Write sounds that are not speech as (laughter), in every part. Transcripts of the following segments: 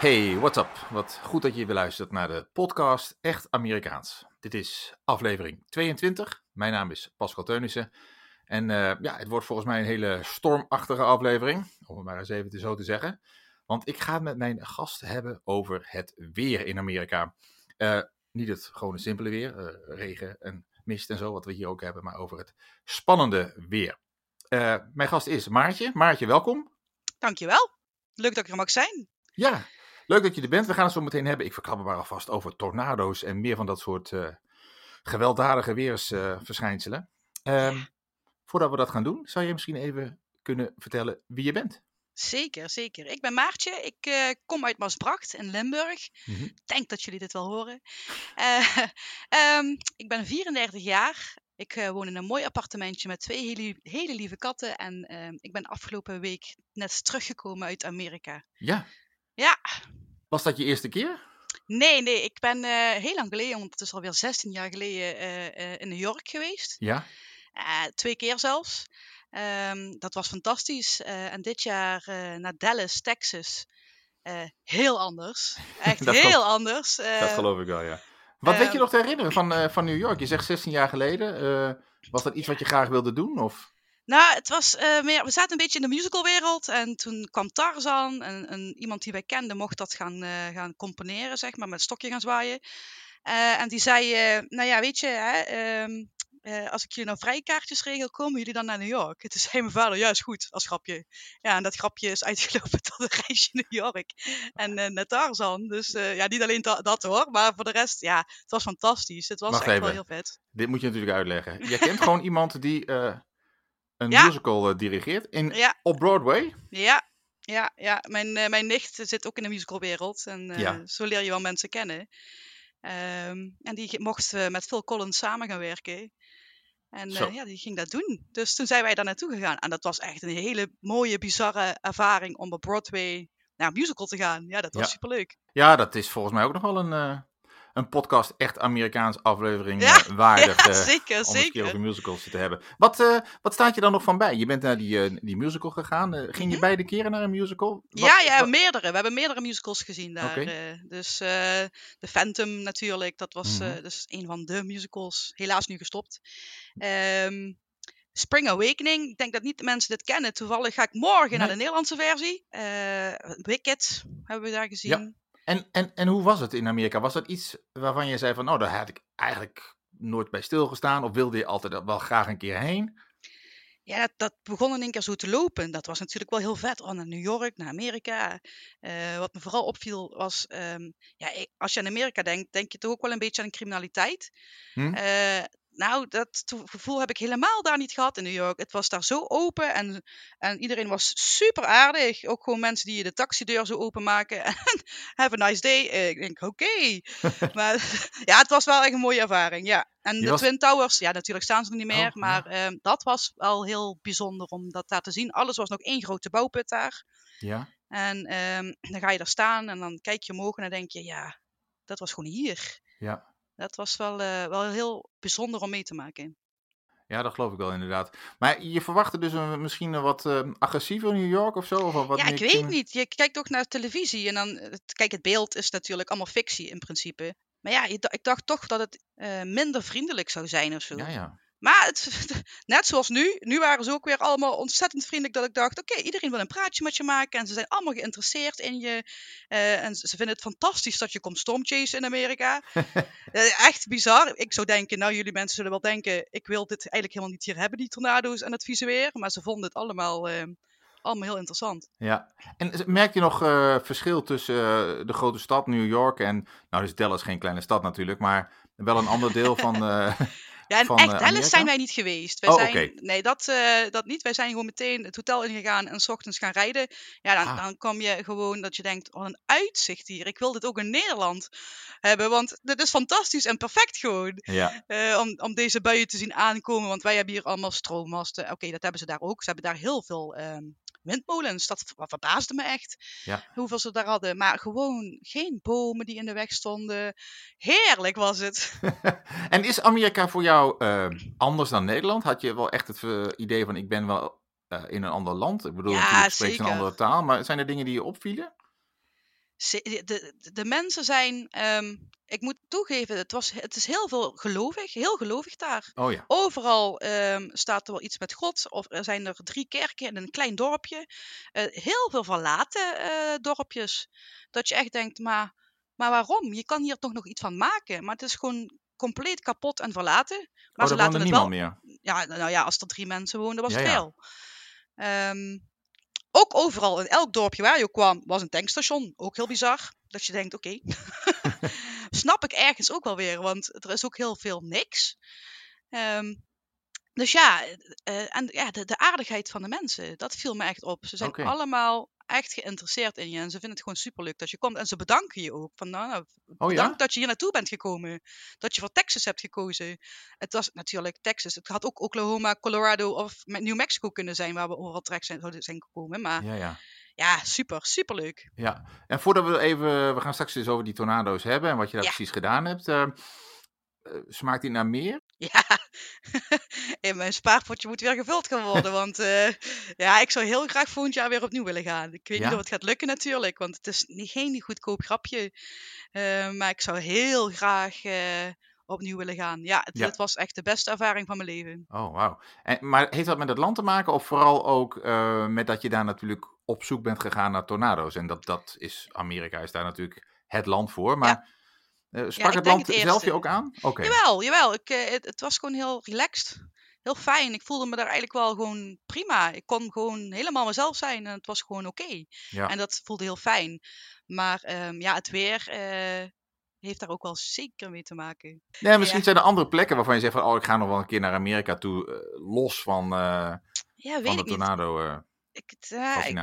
Hey, what's up? Wat goed dat je weer luistert naar de podcast Echt Amerikaans. Dit is aflevering 22. Mijn naam is Pascal Teunissen. En eh, ja, het wordt volgens mij een hele stormachtige aflevering, om het maar eens even zo te zeggen. Want ik ga het met mijn gast hebben over het weer in Amerika. Eh, niet het gewone simpele weer, eh, regen en mist en zo, wat we hier ook hebben, maar over het spannende weer. mijn gast is Maartje. Maartje, welkom. Dankjewel. Leuk dat ik er mag zijn. Ja, Leuk dat je er bent. We gaan het zo meteen hebben. Ik verklap maar alvast over tornado's en meer van dat soort uh, gewelddadige weersverschijnselen. Uh, voordat we dat gaan doen, zou je misschien even kunnen vertellen wie je bent? Zeker, zeker. Ik ben Maartje. Ik uh, kom uit Maasbracht in Limburg. Ik mm -hmm. denk dat jullie dit wel horen. Uh, um, (laughs) ik ben 34 jaar. Ik uh, woon in een mooi appartementje met twee hele, hele lieve katten. En ehm, ik ben afgelopen week net teruggekomen uit Amerika. Ja. Ja. Was dat je eerste keer? Nee, nee. Ik ben uh, heel lang geleden, want het is alweer 16 jaar geleden, uh, uh, in New York geweest. Ja. twee keer zelfs. Um, dat was fantastisch. en dit jaar naar Dallas, Texas. heel anders. (laughs) Echt heel anders. dat geloof ik wel, ja. Wat weet je nog te herinneren van, van New York? Je zegt 16 jaar geleden. was dat iets wat je graag wilde doen? Of? Nou, het was uh, meer, we zaten een beetje in de musicalwereld en toen kwam Tarzan en, en iemand die wij kenden mocht dat gaan, uh, gaan componeren, zeg maar, met een stokje gaan zwaaien. Uh, en die zei, nou ja, weet je, hè, um, als ik jullie nou vrijkaartjes regel, komen jullie dan naar New York? En toen zei mijn vader, ja, is goed, als grapje. Ja, en dat grapje is uitgelopen (laughs) tot een reisje New York en naar Tarzan. Dus ja, niet alleen dat hoor, maar voor de rest, ja, het was fantastisch. Het was echt even. wel heel vet. Dit moet je natuurlijk uitleggen. Je kent gewoon iemand die een ja. musical uh, dirigeert in, ja. op Broadway. Ja, ja, ja. Mijn, uh, mijn nicht zit ook in de musicalwereld en ja. zo leer je wel mensen kennen. Um, en die mocht met Phil Collins samen gaan werken. En ja, die ging dat doen. Dus toen zijn wij daar naartoe gegaan. En dat was echt een hele mooie, bizarre ervaring om op Broadway naar een musical te gaan. Ja, dat was ja. superleuk. Ja, dat is volgens mij ook nog wel een, een podcast echt Amerikaans aflevering ja, waardig. Ja, zeker, om zeker. een keer over musicals te hebben. Wat, uh, wat staat je dan nog van bij? Je bent naar die, uh, die musical gegaan. Uh, ging je mm -hmm. beide keren naar een musical? Wat, ja, ja, wat... meerdere. We hebben meerdere musicals gezien daar. Okay. dus The Phantom natuurlijk. Dat was mm -hmm. dus een van de musicals. Helaas nu gestopt. Um, Spring Awakening. Ik denk dat niet de mensen dit kennen. Toevallig ga ik morgen nee. naar de Nederlandse versie. Wicked hebben we daar gezien. Ja. En, en, en hoe was het in Amerika? Was dat iets waarvan je zei van, oh, daar had ik eigenlijk nooit bij stilgestaan? Of wilde je altijd wel graag een keer heen? Ja, dat, begon in één keer zo te lopen. Dat was natuurlijk wel heel vet. Oh, naar New York, naar Amerika. Uh, wat me vooral opviel was, um, ja, als je aan Amerika denkt, denk je toch ook wel een beetje aan criminaliteit. Hm? Uh, nou, dat gevoel heb ik helemaal daar niet gehad in New York. Het was daar zo open en, en iedereen was super aardig. Ook gewoon mensen die de taxideur zo openmaken. (laughs) En have a nice day. Ik denk, oké. Okay. (laughs) maar ja, het was wel echt een mooie ervaring, ja. En Je de was- Twin Towers, ja, natuurlijk staan ze er niet meer. Oh, ja. maar ehm, dat was wel heel bijzonder om dat daar te zien. Alles was nog één grote bouwput daar. Ja, En ehm, dan ga je daar staan en dan kijk je omhoog en dan denk je, ja, dat was gewoon hier. ja. Dat was wel, eh, wel heel bijzonder om mee te maken. Ja, dat geloof ik wel inderdaad. Maar je verwachtte dus een, misschien een wat eh, agressiever New York of zo? Of wat ja, ik weet niet. Je kijkt toch naar televisie en dan, het- kijk, het beeld is natuurlijk allemaal fictie in principe. Maar ja, ik dacht toch dat het eh, minder vriendelijk zou zijn of zo. Ja, ja. Maar het, (laughs) net zoals nu, nu waren ze ook weer allemaal ontzettend vriendelijk dat ik dacht, oké, iedereen wil een praatje met je maken en ze zijn allemaal geïnteresseerd in je. Eh, en ze vinden het fantastisch dat je komt stormchasen in Amerika. (laughs) Eh, echt bizar. Ik zou denken, nou jullie mensen zullen wel denken, ik wil dit eigenlijk helemaal niet hier hebben, die tornado's en het weer. Maar ze vonden het allemaal, eh, allemaal heel interessant. Ja, en merk je nog eh, verschil tussen de grote stad New York en, nou is Dallas geen kleine stad natuurlijk, maar wel een ander deel van, (laughs) Ja, en van, echt eh, Dallas Amerika? zijn wij niet geweest. Wij Oh, zijn. Nee, dat, eh, dat niet. Wij zijn gewoon meteen het hotel ingegaan en s ochtends gaan rijden. Ja, dan, Ah. dan kom je gewoon dat je denkt, wat een uitzicht hier. Ik wil dit ook in Nederland hebben, want dit is fantastisch en perfect gewoon. Ja, eh, om, om deze buien te zien aankomen. Want wij hebben hier allemaal stroommasten. Oké, dat hebben ze daar ook. Ze hebben daar heel veel ehm, windmolens. Dat ver- verbaasde me echt. Ja. Hoeveel ze daar hadden. Maar gewoon geen bomen die in de weg stonden. Heerlijk was het. (laughs) en is Amerika voor jou eh, anders dan Nederland? Had je wel echt het eh, idee van ik ben wel eh, in een ander land? Ik bedoel, Ja, natuurlijk spreekt een andere taal, maar zijn er dingen die je opvielen? De, de, mensen zijn, ehm, ik moet toegeven, het, was, het is heel veel gelovig, heel gelovig daar. Oh ja, Overal ehm, staat er wel iets met God, of er zijn er drie kerken in een klein dorpje. Eh, heel veel verlaten eh, dorpjes. Dat je echt denkt, maar, maar waarom? Je kan hier toch nog iets van maken. Maar het is gewoon compleet kapot en verlaten. Maar oh, ze laten het niemand wel. meer. Ja, nou ja, als er drie mensen woonden, was Ja, het ja. veel. Ook overal, in elk dorpje waar je kwam, was een tankstation. Ook heel bizar. Dat je denkt, oké. (laughs) Snap ik ergens ook wel weer, want er is ook heel veel niks. Ehm, dus ja, eh, en ja de, de aardigheid van de mensen, dat viel me echt op. Ze zijn allemaal echt geïnteresseerd in je en ze vinden het gewoon superleuk dat je komt. En ze bedanken je ook. Van, nou, nou, Oh ja? dat je hier naartoe bent gekomen. Dat je voor Texas hebt gekozen. Het was natuurlijk Texas. Het had ook Oklahoma, Colorado of New Mexico kunnen zijn waar we overal terecht zijn, zouden zijn gekomen. Maar Ja, ja. ja, super, super leuk. Ja, en voordat we even, we gaan straks eens over die tornado's hebben en wat je daar Ja. precies gedaan hebt. eh, eh, smaakt die naar meer? (laughs) Ja, en mijn spaarpotje moet weer gevuld gaan worden. Want eh, ja, ik zou heel graag volgend jaar weer opnieuw willen gaan. Ik weet Ja? niet of het gaat lukken natuurlijk, want het is niet, geen goedkoop grapje. Eh, maar ik zou heel graag eh, opnieuw willen gaan. Ja, het, Ja. het was echt de beste ervaring van mijn leven. Oh, wauw. En, maar heeft dat met het land te maken of vooral ook met dat je daar natuurlijk op zoek bent gegaan naar tornado's? En dat, dat is, Amerika is daar natuurlijk het land voor, maar eh, sprak ik het land het zelf je ook aan? Jawel, jawel. Ik, eh, het, het was gewoon heel relaxed. Heel fijn. Ik voelde me daar eigenlijk wel gewoon prima. Ik kon gewoon helemaal mezelf zijn en het was gewoon oké. ja. En dat voelde heel fijn. Maar ehm, ja, het weer eh, heeft daar ook wel zeker mee te maken. Nee, misschien ja. zijn er andere plekken waarvan je zegt van, oh, ik ga nog wel een keer naar Amerika toe, los van, Ja, weet van de ik tornado-fascinatie. Ik, het, ja, ik,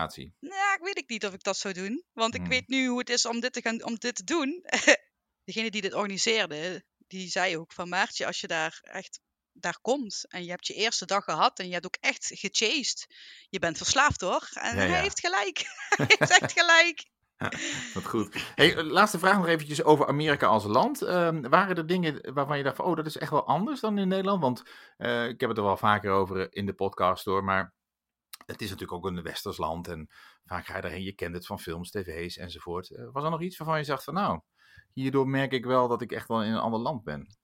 nou, ik weet ik niet of ik dat zou doen. Want ik Hmm. weet nu hoe het is om dit te, gaan, om dit te doen. (laughs) Degene die dit organiseerde, die zei ook van Maartje, als je daar echt daar komt en je hebt je eerste dag gehad en je hebt ook echt gechased, je bent verslaafd hoor. En Ja, hij heeft gelijk. (laughs) (laughs) hij heeft echt gelijk. Wat goed. Hey, eh, laatste vraag nog eventjes over Amerika als land. Ehm, waren er dingen waarvan je dacht van, oh, dat is echt wel anders dan in Nederland? Want eh, ik heb het er wel vaker over in de podcast hoor, maar het is natuurlijk ook een westers land en vaak ga je daarheen, je kent het van films, tv's enzovoort. Eh, was er nog iets waarvan je zegt van, nou, hierdoor merk ik wel dat ik echt wel in een ander land ben?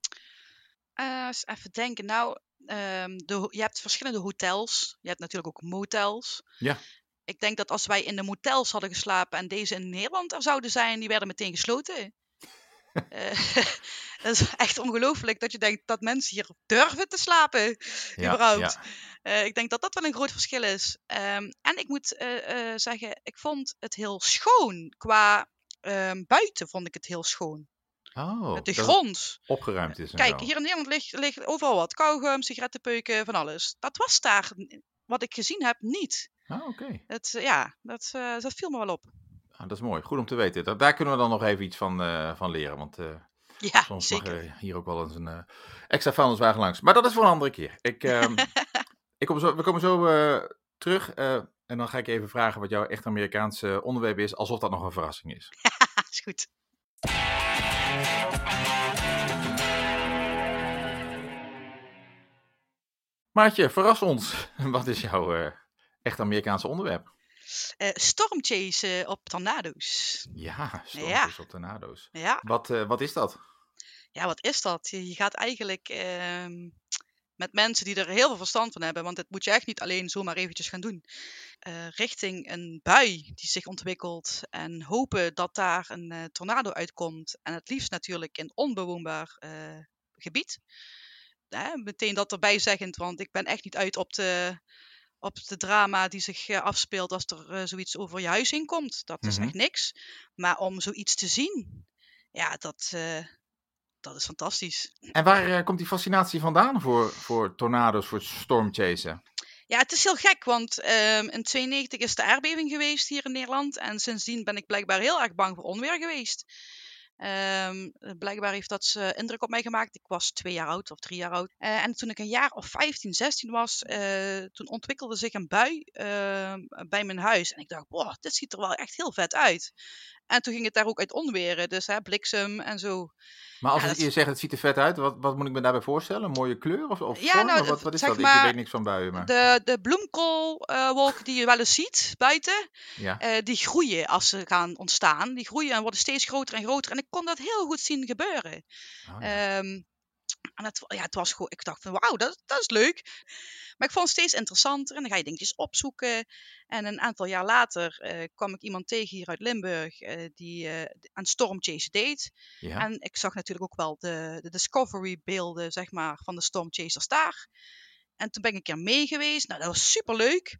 Eens even denken. Nou, ehm, de, je hebt verschillende hotels. Je hebt natuurlijk ook motels. Ja. Ik denk dat als wij in de motels hadden geslapen en deze in Nederland er zouden zijn, die werden meteen gesloten. (laughs) Eh, (laughs) dat is echt ongelooflijk dat je denkt dat mensen hier durven te slapen. überhaupt. Eh, ik denk dat dat wel een groot verschil is. Ehm, en ik moet zeggen, ik vond het heel schoon. Qua ehm, buiten vond ik het heel schoon. Oh, de grond. opgeruimd is Kijk, zo. hier in Nederland ligt, ligt overal wat. Kauwgum, sigarettenpeuken, van alles. Dat was daar, wat ik gezien heb, niet. Ah, oké. Het, eh, ja, dat, eh, dat viel me wel op. Ah, dat is mooi. Goed om te weten. Da- daar kunnen we dan nog even iets van, eh, van leren. Want Ja, soms zeker. hier ook wel eens een extra vuilniswagen langs. Maar dat is voor een andere keer. Ik, ehm, (laughs) ik kom zo, we komen zo terug. Eh, en dan ga ik even vragen wat jouw echt Amerikaanse onderwerp is. Alsof dat nog een verrassing is. (laughs) is goed. Maartje, verras ons. (laughs) Wat is jouw eh, echt Amerikaanse onderwerp? Eh stormchase op tornado's. Ja, stormpjes Ja. op tornado's. Ja. Wat, eh, wat is dat? ja, wat is dat? Je, je gaat eigenlijk ehm, met mensen die er heel veel verstand van hebben, want dit moet je echt niet alleen zomaar eventjes gaan doen, eh, richting een bui die zich ontwikkelt en hopen dat daar een eh, tornado uitkomt. En het liefst natuurlijk in onbewoonbaar eh, gebied. Meteen dat erbij zeggend, want ik ben echt niet uit op de, op de drama die zich afspeelt als er zoiets over je huis heen komt. Dat is Mhm. echt niks. Maar om zoiets te zien, ja, dat, dat is fantastisch. En waar eh, komt die fascinatie vandaan voor, voor tornado's, voor stormchasen? Ja, het is heel gek, want ehm, in 92 is de aardbeving geweest hier in Nederland. En sindsdien ben ik blijkbaar heel erg bang voor onweer geweest. Ehm, blijkbaar heeft dat uh, indruk op mij gemaakt. Ik was twee jaar oud of drie jaar oud. Uh, en toen ik een jaar of 15, 16 was, uh, toen ontwikkelde zich een bui ehm, bij mijn huis. En ik dacht, wow, dit ziet er wel echt heel vet uit. En toen ging het daar ook uit onweren, dus hè, bliksem en zo. Maar als ja, je zegt het ziet er vet uit, wat, wat moet ik me daarbij voorstellen? Een mooie kleur of, of ja, vorm? Nou, wat, wat is dat? Maar, ik weet niks van buien. Maar... De, de bloemkoolwolken die je wel eens ziet buiten, ja. uh, die groeien als ze gaan ontstaan. Die groeien en worden steeds groter en groter. En ik kon dat heel goed zien gebeuren. Oh, ja. um, en het, ja, het was gewoon, ik dacht van wauw, dat, dat is leuk. Maar ik vond het steeds interessanter en dan ga je dingetjes opzoeken. En een aantal jaar later uh, kwam ik iemand tegen hier uit Limburg uh, die uh, aan Stormchase deed. Ja. En ik zag natuurlijk ook wel de, de Discovery beelden zeg maar, van de Stormchasers daar. En toen ben ik een keer mee geweest. Nou, dat was super leuk.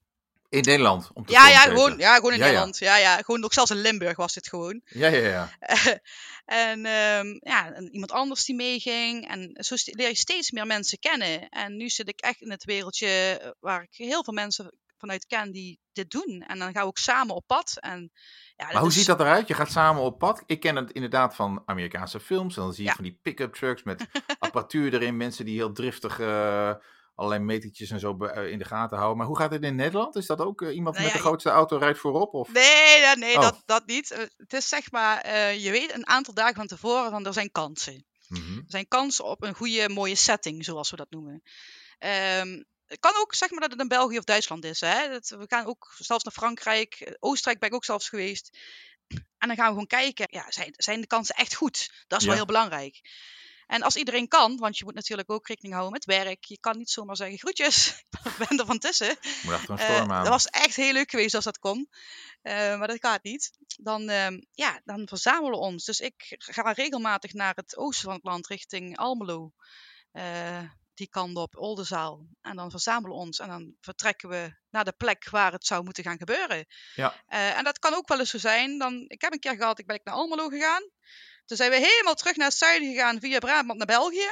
In Nederland? Om te ja, ja, gewoon, ja, gewoon in Ja. Nederland. Ja. Ja, gewoon ook zelfs in Limburg was dit gewoon. Ja, ja, ja. (laughs) en um, ja, en iemand anders die meeging. En zo leer je steeds meer mensen kennen. En nu zit ik echt in het wereldje eh, waar ik heel veel mensen vanuit ken die dit doen. En dan gaan we ook samen op pad. En, ja, Maar hoe is... ziet dat eruit? Je gaat samen op pad. Ik ken het inderdaad van Amerikaanse films. En dan zie je Ja. van die pick-up trucks met (laughs) apparatuur erin. Mensen die heel driftig uh, allerlei metertjes en zo uh, in de gaten houden. Maar hoe gaat het in Nederland? Is dat ook uh, iemand Nou met de grootste auto rijdt voorop? Of? Nee, nee, nee Oh. dat, dat niet. Uh, Het is zeg maar, uh, je weet een aantal dagen van tevoren van er zijn kansen. Mhm. Er zijn kansen op een goede, mooie setting, zoals we dat noemen. Um, het kan ook zeg maar dat het in België of Duitsland is. Hè? Dat, we gaan ook zelfs naar Frankrijk, eh, Oostenrijk ben ik ook zelfs geweest. En dan gaan we gewoon kijken, ja, zijn, zijn de kansen echt goed? Dat is wel heel belangrijk. En als iedereen kan, want je moet natuurlijk ook rekening houden met werk. Je kan niet zomaar zeggen groetjes, (laughs) ik ben er van tussen. Moet achter een Eh, storm aan. dat was echt heel leuk geweest als dat kon. Eh, maar dat gaat niet. Dan, ehm, ja, dan verzamelen we ons. Dus ik ga regelmatig naar het oosten van het land, richting Almelo. Eh, die kant op, Oldenzaal. En dan verzamelen we ons en dan vertrekken we naar de plek waar het zou moeten gaan gebeuren. Ja. En dat kan ook wel eens zo zijn. Dan, ik heb een keer gehad, ik ben ik naar Almelo gegaan. Toen zijn we helemaal terug naar het zuiden gegaan via Brabant naar België.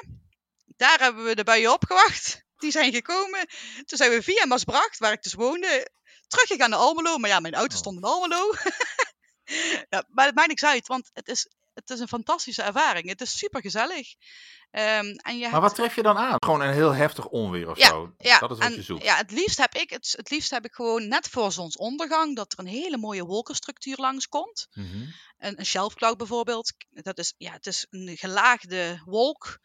Daar hebben we de buien opgewacht. Die zijn gekomen. Toen zijn we via Maasbracht, waar ik dus woonde, teruggegaan naar Almelo. Maar ja, mijn auto Oh. stond in Almelo. (laughs) ja, maar het maakt niks uit, want het is, is een fantastische ervaring. Het is super gezellig. en je Maar wat tref je dan aan? Gewoon een heel heftig onweer of Ja, zo? ja, dat is wat en, je zoekt. Ja, het liefst heb ik het, het liefst heb ik gewoon net voor zonsondergang dat er een hele mooie wolkenstructuur langskomt. Mhm. Een, een shelf cloud bijvoorbeeld. Dat is, ja, het is een gelaagde wolk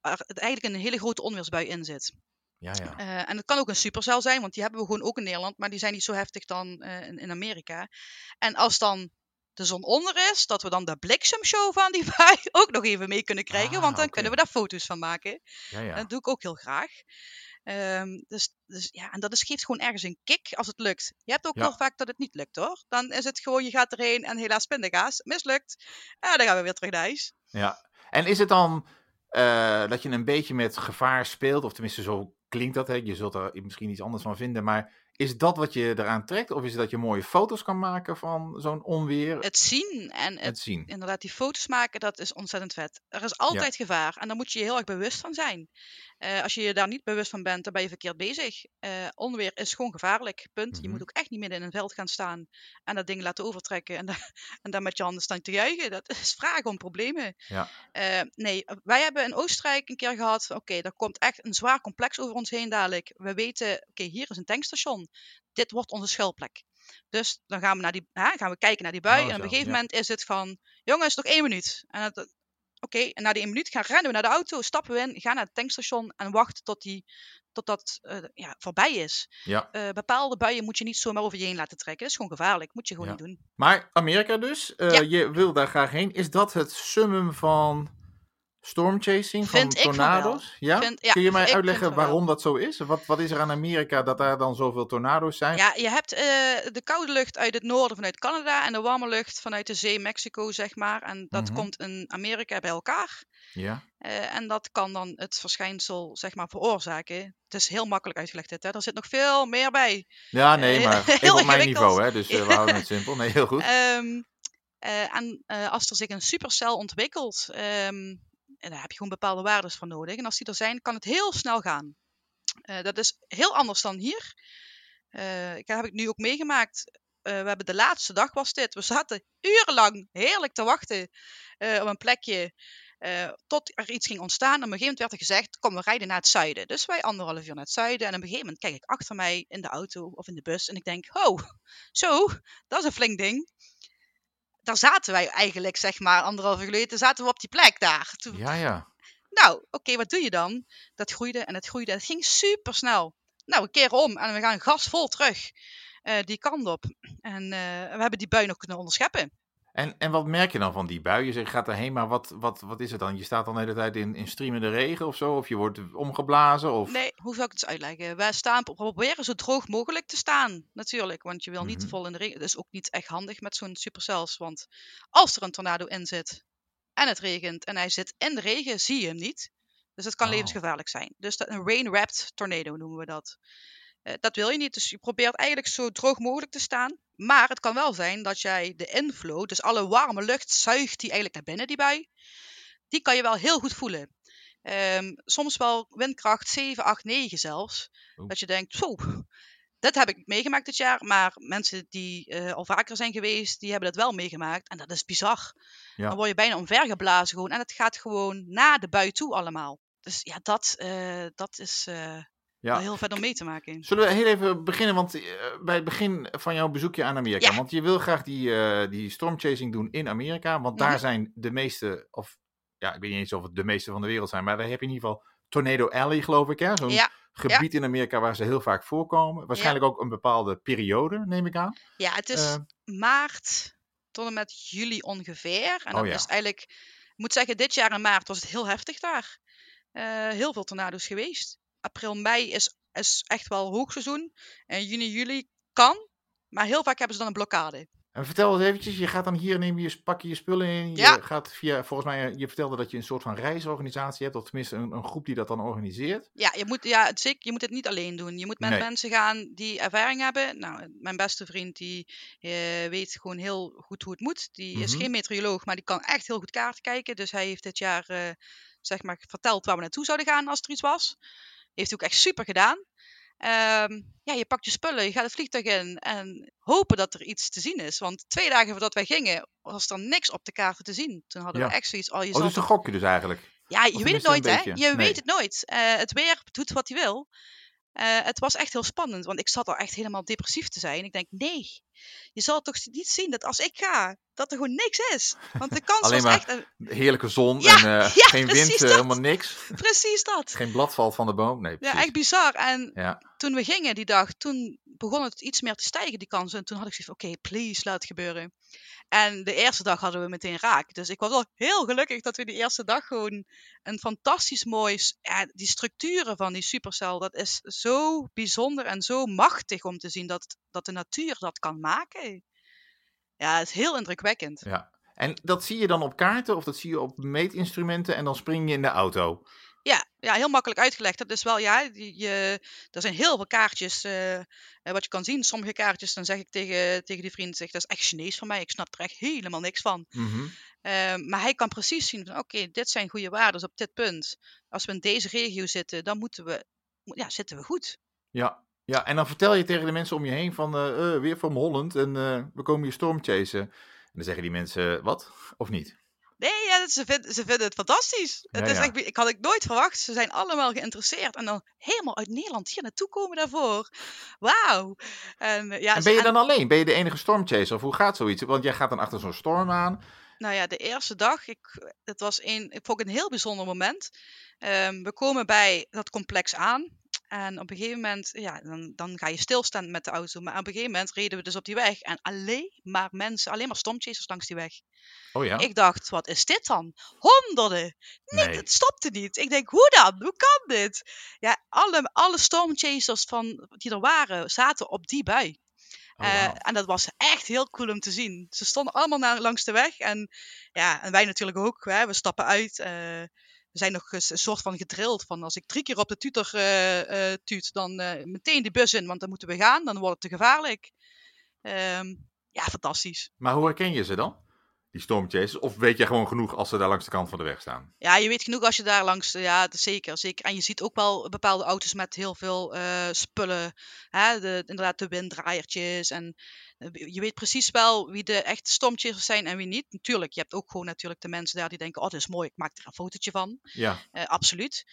waar het eigenlijk een hele grote onweersbui in zit. Ja, ja. Eh, en het kan ook een supercel zijn, want die hebben we gewoon ook in Nederland, maar die zijn niet zo heftig dan eh, in, in Amerika. En als dan de zon onder is, dat we dan de bliksemshow van die (laughs) bui ook nog even mee kunnen krijgen, Ah, want dan kunnen we daar foto's van maken. ja, ja. Dat doe ik ook heel graag. Ehm, dus, dus ja, en dat is, geeft gewoon ergens een kick als het lukt. Je hebt ook Ja. wel vaak dat het niet lukt hoor. Dan is het gewoon, je gaat erheen en helaas pindakaas, mislukt. Ja, dan gaan we weer terug naar huis. Ja. En is het dan eh, dat je een beetje met gevaar speelt? Of tenminste, zo klinkt dat. Hè? Je zult er misschien iets anders van vinden. Maar is dat wat je eraan trekt? Of is het dat je mooie foto's kan maken van zo'n onweer? Het zien en het, Het zien. inderdaad die foto's maken, dat is ontzettend vet. Er is altijd gevaar en daar moet je je heel erg bewust van zijn. Eh, als je je daar niet bewust van bent, dan ben je verkeerd bezig. Eh, onweer is gewoon gevaarlijk, punt. Je Mhm. moet ook echt niet midden in een veld gaan staan en dat ding laten overtrekken en, da- (laughs) en dan met je handen staan te juichen. Dat is (laughs) vragen om problemen. Ja. Eh, nee, wij hebben in Oostenrijk een keer gehad, oké, er komt echt een zwaar complex over ons heen dadelijk. We weten, oké, hier is een tankstation. Dit wordt onze schuilplek. Dus dan gaan we, naar die, hè, gaan we kijken naar die bui. Oh, en op een gegeven ja. moment is het van, jongens, nog één minuut. En Oké, en na die één minuut gaan rennen we naar de auto, stappen we in, gaan naar het tankstation en wachten tot, die, tot dat eh, ja, voorbij is. ja. Eh, bepaalde buien moet je niet zomaar over je heen laten trekken. Dat is gewoon gevaarlijk, moet je gewoon Ja. niet doen. Maar Amerika dus, eh, je wil daar graag heen. Is dat het summum van stormchasing, van Vind tornado's? Ja? Vind- ja, Kun je mij uitleggen waarom dat zo is? Wat, wat is er aan Amerika dat daar dan zoveel tornado's zijn? Ja, je hebt eh, de koude lucht uit het noorden vanuit Canada en de warme lucht vanuit de zee Mexico, zeg maar. En dat Mhm. komt in Amerika bij elkaar. Ja. Eh, en dat kan dan het verschijnsel, zeg maar, veroorzaken. Het is heel makkelijk uitgelegd dit, hè. Er zit nog veel meer bij. Ja, nee, Eh, maar (laughs) heel op mijn niveau, hè, dus we houden het (laughs) simpel. Nee, heel goed. Ehm, eh, en als er zich een supercel ontwikkelt, ehm, En daar heb je gewoon bepaalde waarden voor nodig. En als die er zijn, kan het heel snel gaan. Eh, dat is heel anders dan hier. Uh, ik heb ik nu ook meegemaakt. Uh, we hebben de laatste dag was dit. We zaten urenlang heerlijk te wachten op een plekje. tot er iets ging ontstaan. En op een gegeven moment werd er gezegd: Kom, we rijden naar het zuiden. Dus wij anderhalf uur naar het zuiden. En op een gegeven moment kijk ik achter mij in de auto of in de bus. En ik denk: Oh, zo, dat is een flink ding daar zaten wij eigenlijk, zeg maar, anderhalf uur geleden, zaten we op die plek daar. Toen, ja, ja. Nou, oké, wat doe je dan? Dat groeide en het groeide. Het ging super snel. Nou, een keer om en we gaan gasvol terug uh, die kant op. En uh, we hebben die bui nog kunnen onderscheppen. En, en wat merk je dan van die bui? Je zegt, gaat erheen, maar wat, wat, wat is het dan? Je staat dan de hele tijd in, in streamende regen of zo? Of je wordt omgeblazen? Of... Nee, hoe zou ik het uitleggen? Wij staan, proberen zo droog mogelijk te staan, natuurlijk. Want je wil niet mm -hmm. vol in de regen. Dat is ook niet echt handig met zo'n supercells. Want als er een tornado in zit en het regent en hij zit in de regen, zie je hem niet. Dus dat kan oh. levensgevaarlijk zijn. Dus dat, een rain-wrapped tornado noemen we dat. Uh, dat wil je niet. Dus je probeert eigenlijk zo droog mogelijk te staan. Maar het kan wel zijn dat jij de inflow, dus alle warme lucht, zuigt die eigenlijk naar binnen, die bui. Die kan je wel heel goed voelen. Um, soms wel windkracht 7, 8, 9 zelfs. Oeh. Dat je denkt, zo, dat heb ik meegemaakt dit jaar. Maar mensen die uh, al vaker zijn geweest, die hebben dat wel meegemaakt. En dat is bizar. Ja. Dan word je bijna omvergeblazen gewoon. En het gaat gewoon naar de bui toe allemaal. Dus ja, dat, uh, dat is uh, ja. heel vet om mee te maken. Zullen we heel even beginnen, want uh, bij het begin van jouw bezoekje aan Amerika, ja. want je wil graag die, uh, die stormchasing doen in Amerika, want daar mhm. zijn de meeste, of ja, ik weet niet eens of het de meeste van de wereld zijn, maar daar heb je in ieder geval Tornado Alley, geloof ik, hè? Zo'n ja. gebied in Amerika waar ze heel vaak voorkomen. Waarschijnlijk ook een bepaalde periode, neem ik aan. Ja, het is uh, maart tot en met juli ongeveer. En dat oh, is eigenlijk, ik moet zeggen, dit jaar in maart was het heel heftig daar. heel veel tornado's geweest april, mei is, is echt wel hoogseizoen. En juni, juli kan. Maar heel vaak hebben ze dan een blokkade. En vertel eens eventjes, je gaat dan hier, neem je, pak je je spullen in. Je ja. gaat via, volgens mij, je vertelde dat je een soort van reisorganisatie hebt. Of tenminste een, een groep die dat dan organiseert. Ja, je moet, ja het, je moet het niet alleen doen. Je moet met nee. mensen gaan die ervaring hebben. Nou, mijn beste vriend die uh, weet gewoon heel goed hoe het moet. Die mm -hmm. is geen meteoroloog, maar die kan echt heel goed kaart kijken. Dus hij heeft dit jaar, uh, zeg maar, verteld waar we naartoe zouden gaan als er iets was. Heeft hij ook echt super gedaan. Um, ja, je pakt je spullen, je gaat het vliegtuig in en hopen dat er iets te zien is. Want twee dagen voordat wij gingen, was er niks op de kaarten te zien. Toen hadden ja. we echt zoiets... Oh, je oh dus een gokje dus eigenlijk? Ja, je weet het nooit, hè? Je nee. weet het nooit. Uh, het weer doet wat hij wil. Uh, het was echt heel spannend, want ik zat al echt helemaal depressief te zijn. Ik denk, nee, je zal toch niet zien dat als ik ga, dat er gewoon niks is. Want de kans Alleen was maar echt... heerlijke zon ja, en uh, (laughs) ja, geen wind, uh, helemaal niks. (laughs) Precies dat. Geen blad valt van de boom, nee precies. Ja, echt bizar. En ja. toen we gingen die dag, toen begon het iets meer te stijgen, die kansen. En toen had ik zoiets van, oké, okay, please, laat het gebeuren. En de eerste dag hadden we meteen raak. Dus ik was wel heel gelukkig dat we die eerste dag gewoon een fantastisch mooi... Ja, die structuren van die supercel, dat is zo bijzonder en zo machtig om te zien dat, dat de natuur dat kan maken. Ja, is heel indrukwekkend. Ja. En dat zie je dan op kaarten of dat zie je op meetinstrumenten en dan spring je in de auto? Ja, ja, heel makkelijk uitgelegd. Dat is wel, ja, je, er zijn heel veel kaartjes uh, wat je kan zien. Sommige kaartjes, dan zeg ik tegen, tegen die vriend, zeg, dat is echt Chinees voor mij. Ik snap er echt helemaal niks van. Mm -hmm. uh, maar hij kan precies zien van, oké, okay, dit zijn goede waarden op dit punt. Als we in deze regio zitten, dan moeten we, ja, zitten we goed. Ja, ja, en dan vertel je tegen de mensen om je heen van, uh, weer van Holland en we komen hier stormchasen. En dan zeggen die mensen, wat? Of niet? Nee, ja, ze, vinden, ze vinden het fantastisch. Ja, het is ja. echt, ik had ik nooit verwacht. Ze zijn allemaal geïnteresseerd. En dan helemaal uit Nederland hier naartoe komen daarvoor. Wauw. En, ja, en ben je dan en... alleen? Ben je de enige stormchaser? Of hoe gaat zoiets? Want jij gaat dan achter zo'n storm aan. Nou ja, de eerste dag, ik, het was een, ik vond een heel bijzonder moment. Um, we komen bij dat complex aan. En op een gegeven moment, ja, dan, dan ga je stilstaan met de auto. Maar op een gegeven moment reden we dus op die weg. En alleen maar mensen, alleen maar stormchasers langs die weg. Oh ja? Ik dacht, wat is dit dan? Honderden! Niet, nee. Het stopte niet. Ik denk, hoe dan? Hoe kan dit? Ja, alle, alle stormchasers van, die er waren, zaten op die bui. Oh, wow. uh, en dat was echt heel cool om te zien. Ze stonden allemaal naar, langs de weg. En, ja, en wij natuurlijk ook. Hè, we stappen uit. Uh, we zijn nog eens een soort van gedrild van als ik drie keer op de tutor uh, tuut, dan meteen de bus in, want dan moeten we gaan, dan wordt het te gevaarlijk. Um, ja, fantastisch. Maar hoe herken je ze dan? Die stormchasers? Of weet je gewoon genoeg als ze daar langs de kant van de weg staan? Ja, je weet genoeg als je daar langs, ja, dat is zeker, zeker. En je ziet ook wel bepaalde auto's met heel veel eh, spullen. Hè? De, inderdaad, de winddraaiertjes. En eh, je weet precies wel wie de echte stormchasers zijn en wie niet. Natuurlijk, je hebt ook gewoon natuurlijk de mensen daar die denken, oh, dat is mooi, ik maak er een fotootje van. Ja, Eh, absoluut.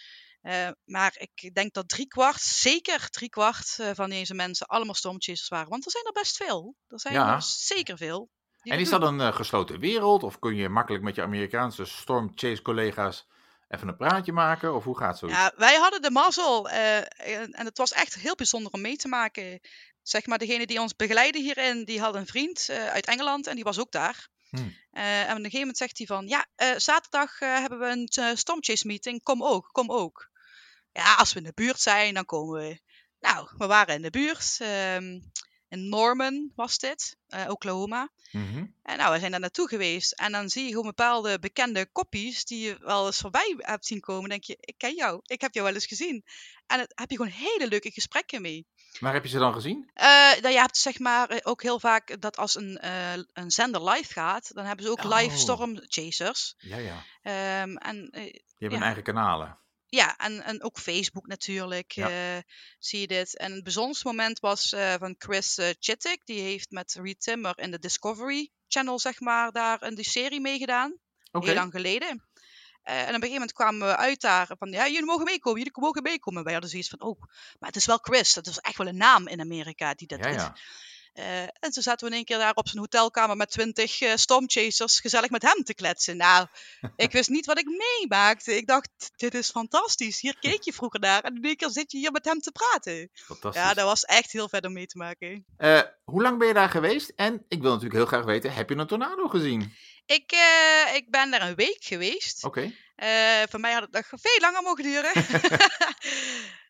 Eh, maar ik denk dat drie kwart, zeker drie kwart eh, van deze mensen allemaal stormchasers waren. Want er zijn er best veel. Er zijn Ja. er zeker veel. En is dat een eh, gesloten wereld? Of kun je makkelijk met je Amerikaanse stormchase collega's even een praatje maken? Of hoe gaat zoiets? Ja, wij hadden de mazzel. eh, en, en het was echt heel bijzonder om mee te maken. Zeg maar, degene die ons begeleidde hierin, die had een vriend eh, uit Engeland en die was ook daar. Hmm. En op een gegeven moment zegt hij van, ja, zaterdag hebben we een eh, stormchase meeting, kom ook, kom ook. Ja, als we in de buurt zijn, dan komen we. Nou, we waren in de buurt. ehm, in Norman was dit, eh, Oklahoma. Mhm. En nou, we zijn daar naartoe geweest. En dan zie je gewoon bepaalde bekende koppies die je wel eens voorbij hebt zien komen. Dan denk je, ik ken jou. Ik heb jou wel eens gezien. En dan heb je gewoon hele leuke gesprekken mee. Maar heb je ze dan gezien? Eh nou, je hebt zeg maar eh, ook heel vaak dat als een, een zender live gaat, dan hebben ze ook live Oh. stormchasers. Ja, ja. Ehm, en Die hebben Ja. eigen kanalen. Ja, en, en ook Facebook natuurlijk Ja. eh, zie je dit. En het bijzonderste moment was eh, van Chris uh, Chittick. Die heeft met Reed Timmer in de Discovery Channel, zeg maar, daar in die serie meegedaan. Heel lang geleden. En op een gegeven moment kwamen we uit daar van, ja, jullie mogen meekomen, jullie mogen meekomen. Wij hadden zoiets van, oh, maar het is wel Chris. Dat is echt wel een naam in Amerika die dat Ja, is. ja. Eh, en toen zaten we in één keer daar op zijn hotelkamer met twintig eh, stormchasers gezellig met hem te kletsen. Nou, (laughs) ik wist niet wat ik meemaakte. Ik dacht, dit is fantastisch. Hier keek je vroeger naar en in één keer zit je hier met hem te praten. Fantastisch. Ja, dat was echt heel vet om mee te maken. Eh, hoe lang ben je daar geweest? En ik wil natuurlijk heel graag weten, heb je een tornado gezien? Ik, ik ben daar een week geweest. Oké. Eh, voor mij had het nog veel langer mogen duren. (laughs)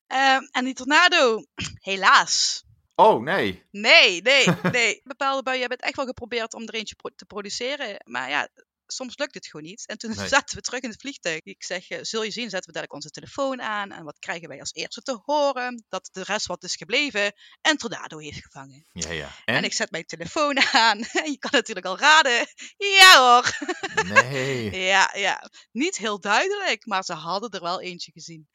Ehm, en die tornado, helaas. Oh, nee. Nee, nee, (laughs) nee. Bepaalde buien hebben het echt wel geprobeerd om er eentje pro- te produceren. Maar ja, soms lukt het gewoon niet. En toen Nee. zaten we terug in het vliegtuig. Ik zeg, eh, zul je zien, zetten we dadelijk onze telefoon aan. En wat krijgen wij als eerste te horen? Dat de rest wat is gebleven een tornado heeft gevangen. Ja, ja. En, En? ik zet mijn telefoon (laughs) aan. En je kan natuurlijk al raden. Ja hoor. Nee. (laughs) Ja, ja. Niet heel duidelijk, maar ze hadden er wel eentje gezien.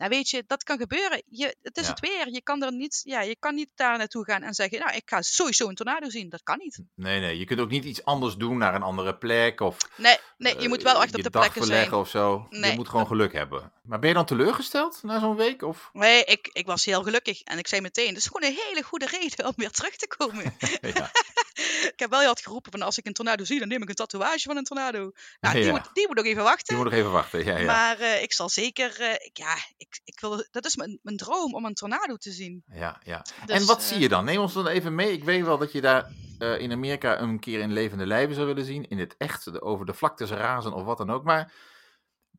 Nou weet je, dat kan gebeuren. Je, het is Ja. het weer. Je kan, er niet, ja, je kan niet daar naartoe gaan en zeggen, nou, ik ga sowieso een tornado zien. Dat kan niet. Nee, nee. Je kunt ook niet iets anders doen naar een andere plek of Nee, nee je moet wel eh, echt op je de plekken verleggen zijn. of zo. Nee. Je moet gewoon geluk hebben. Maar ben je dan teleurgesteld na zo'n week? Of? Nee, ik, ik was heel gelukkig. En ik zei meteen, het is gewoon een hele goede reden om weer terug te komen. (laughs) ja. (laughs) ik heb wel heel hard geroepen van, als ik een tornado zie, dan neem ik een tatoeage van een tornado. Nou, (laughs) die, Ja. moet, die moet nog even wachten. Je moet nog even wachten. Ja, ja. Maar eh, ik zal zeker, eh, ja, ik, ik wil, dat is mijn, mijn droom om een tornado te zien. ja, ja. Dus, en wat eh, zie je dan? Neem ons dan even mee. Ik weet wel dat je daar eh, in Amerika een keer in levende lijven zou willen zien. In het echt, over de vlaktes razen of wat dan ook. Maar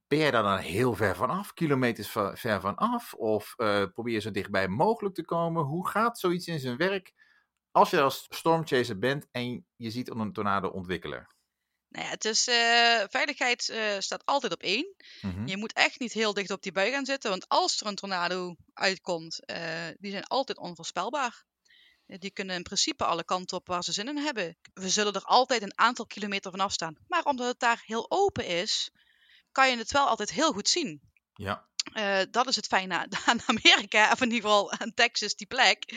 ben jij daar dan heel ver vanaf? Kilometers va- ver vanaf? Of eh, probeer je zo dichtbij mogelijk te komen? Hoe gaat zoiets in zijn werk als je als stormchaser bent en je ziet een tornado ontwikkelen? Nou ja, het is, eh, veiligheid eh, staat altijd op één. Mhm. Je moet echt niet heel dicht op die bui gaan zitten, want als er een tornado uitkomt, eh, die zijn altijd onvoorspelbaar. Die kunnen in principe alle kanten op waar ze zin in hebben. We zullen er altijd een aantal kilometer vanaf staan. Maar omdat het daar heel open is, kan je het wel altijd heel goed zien. Ja, dat is het fijne aan- aan (laughs) Amerika, of in ieder geval aan Texas, die plek.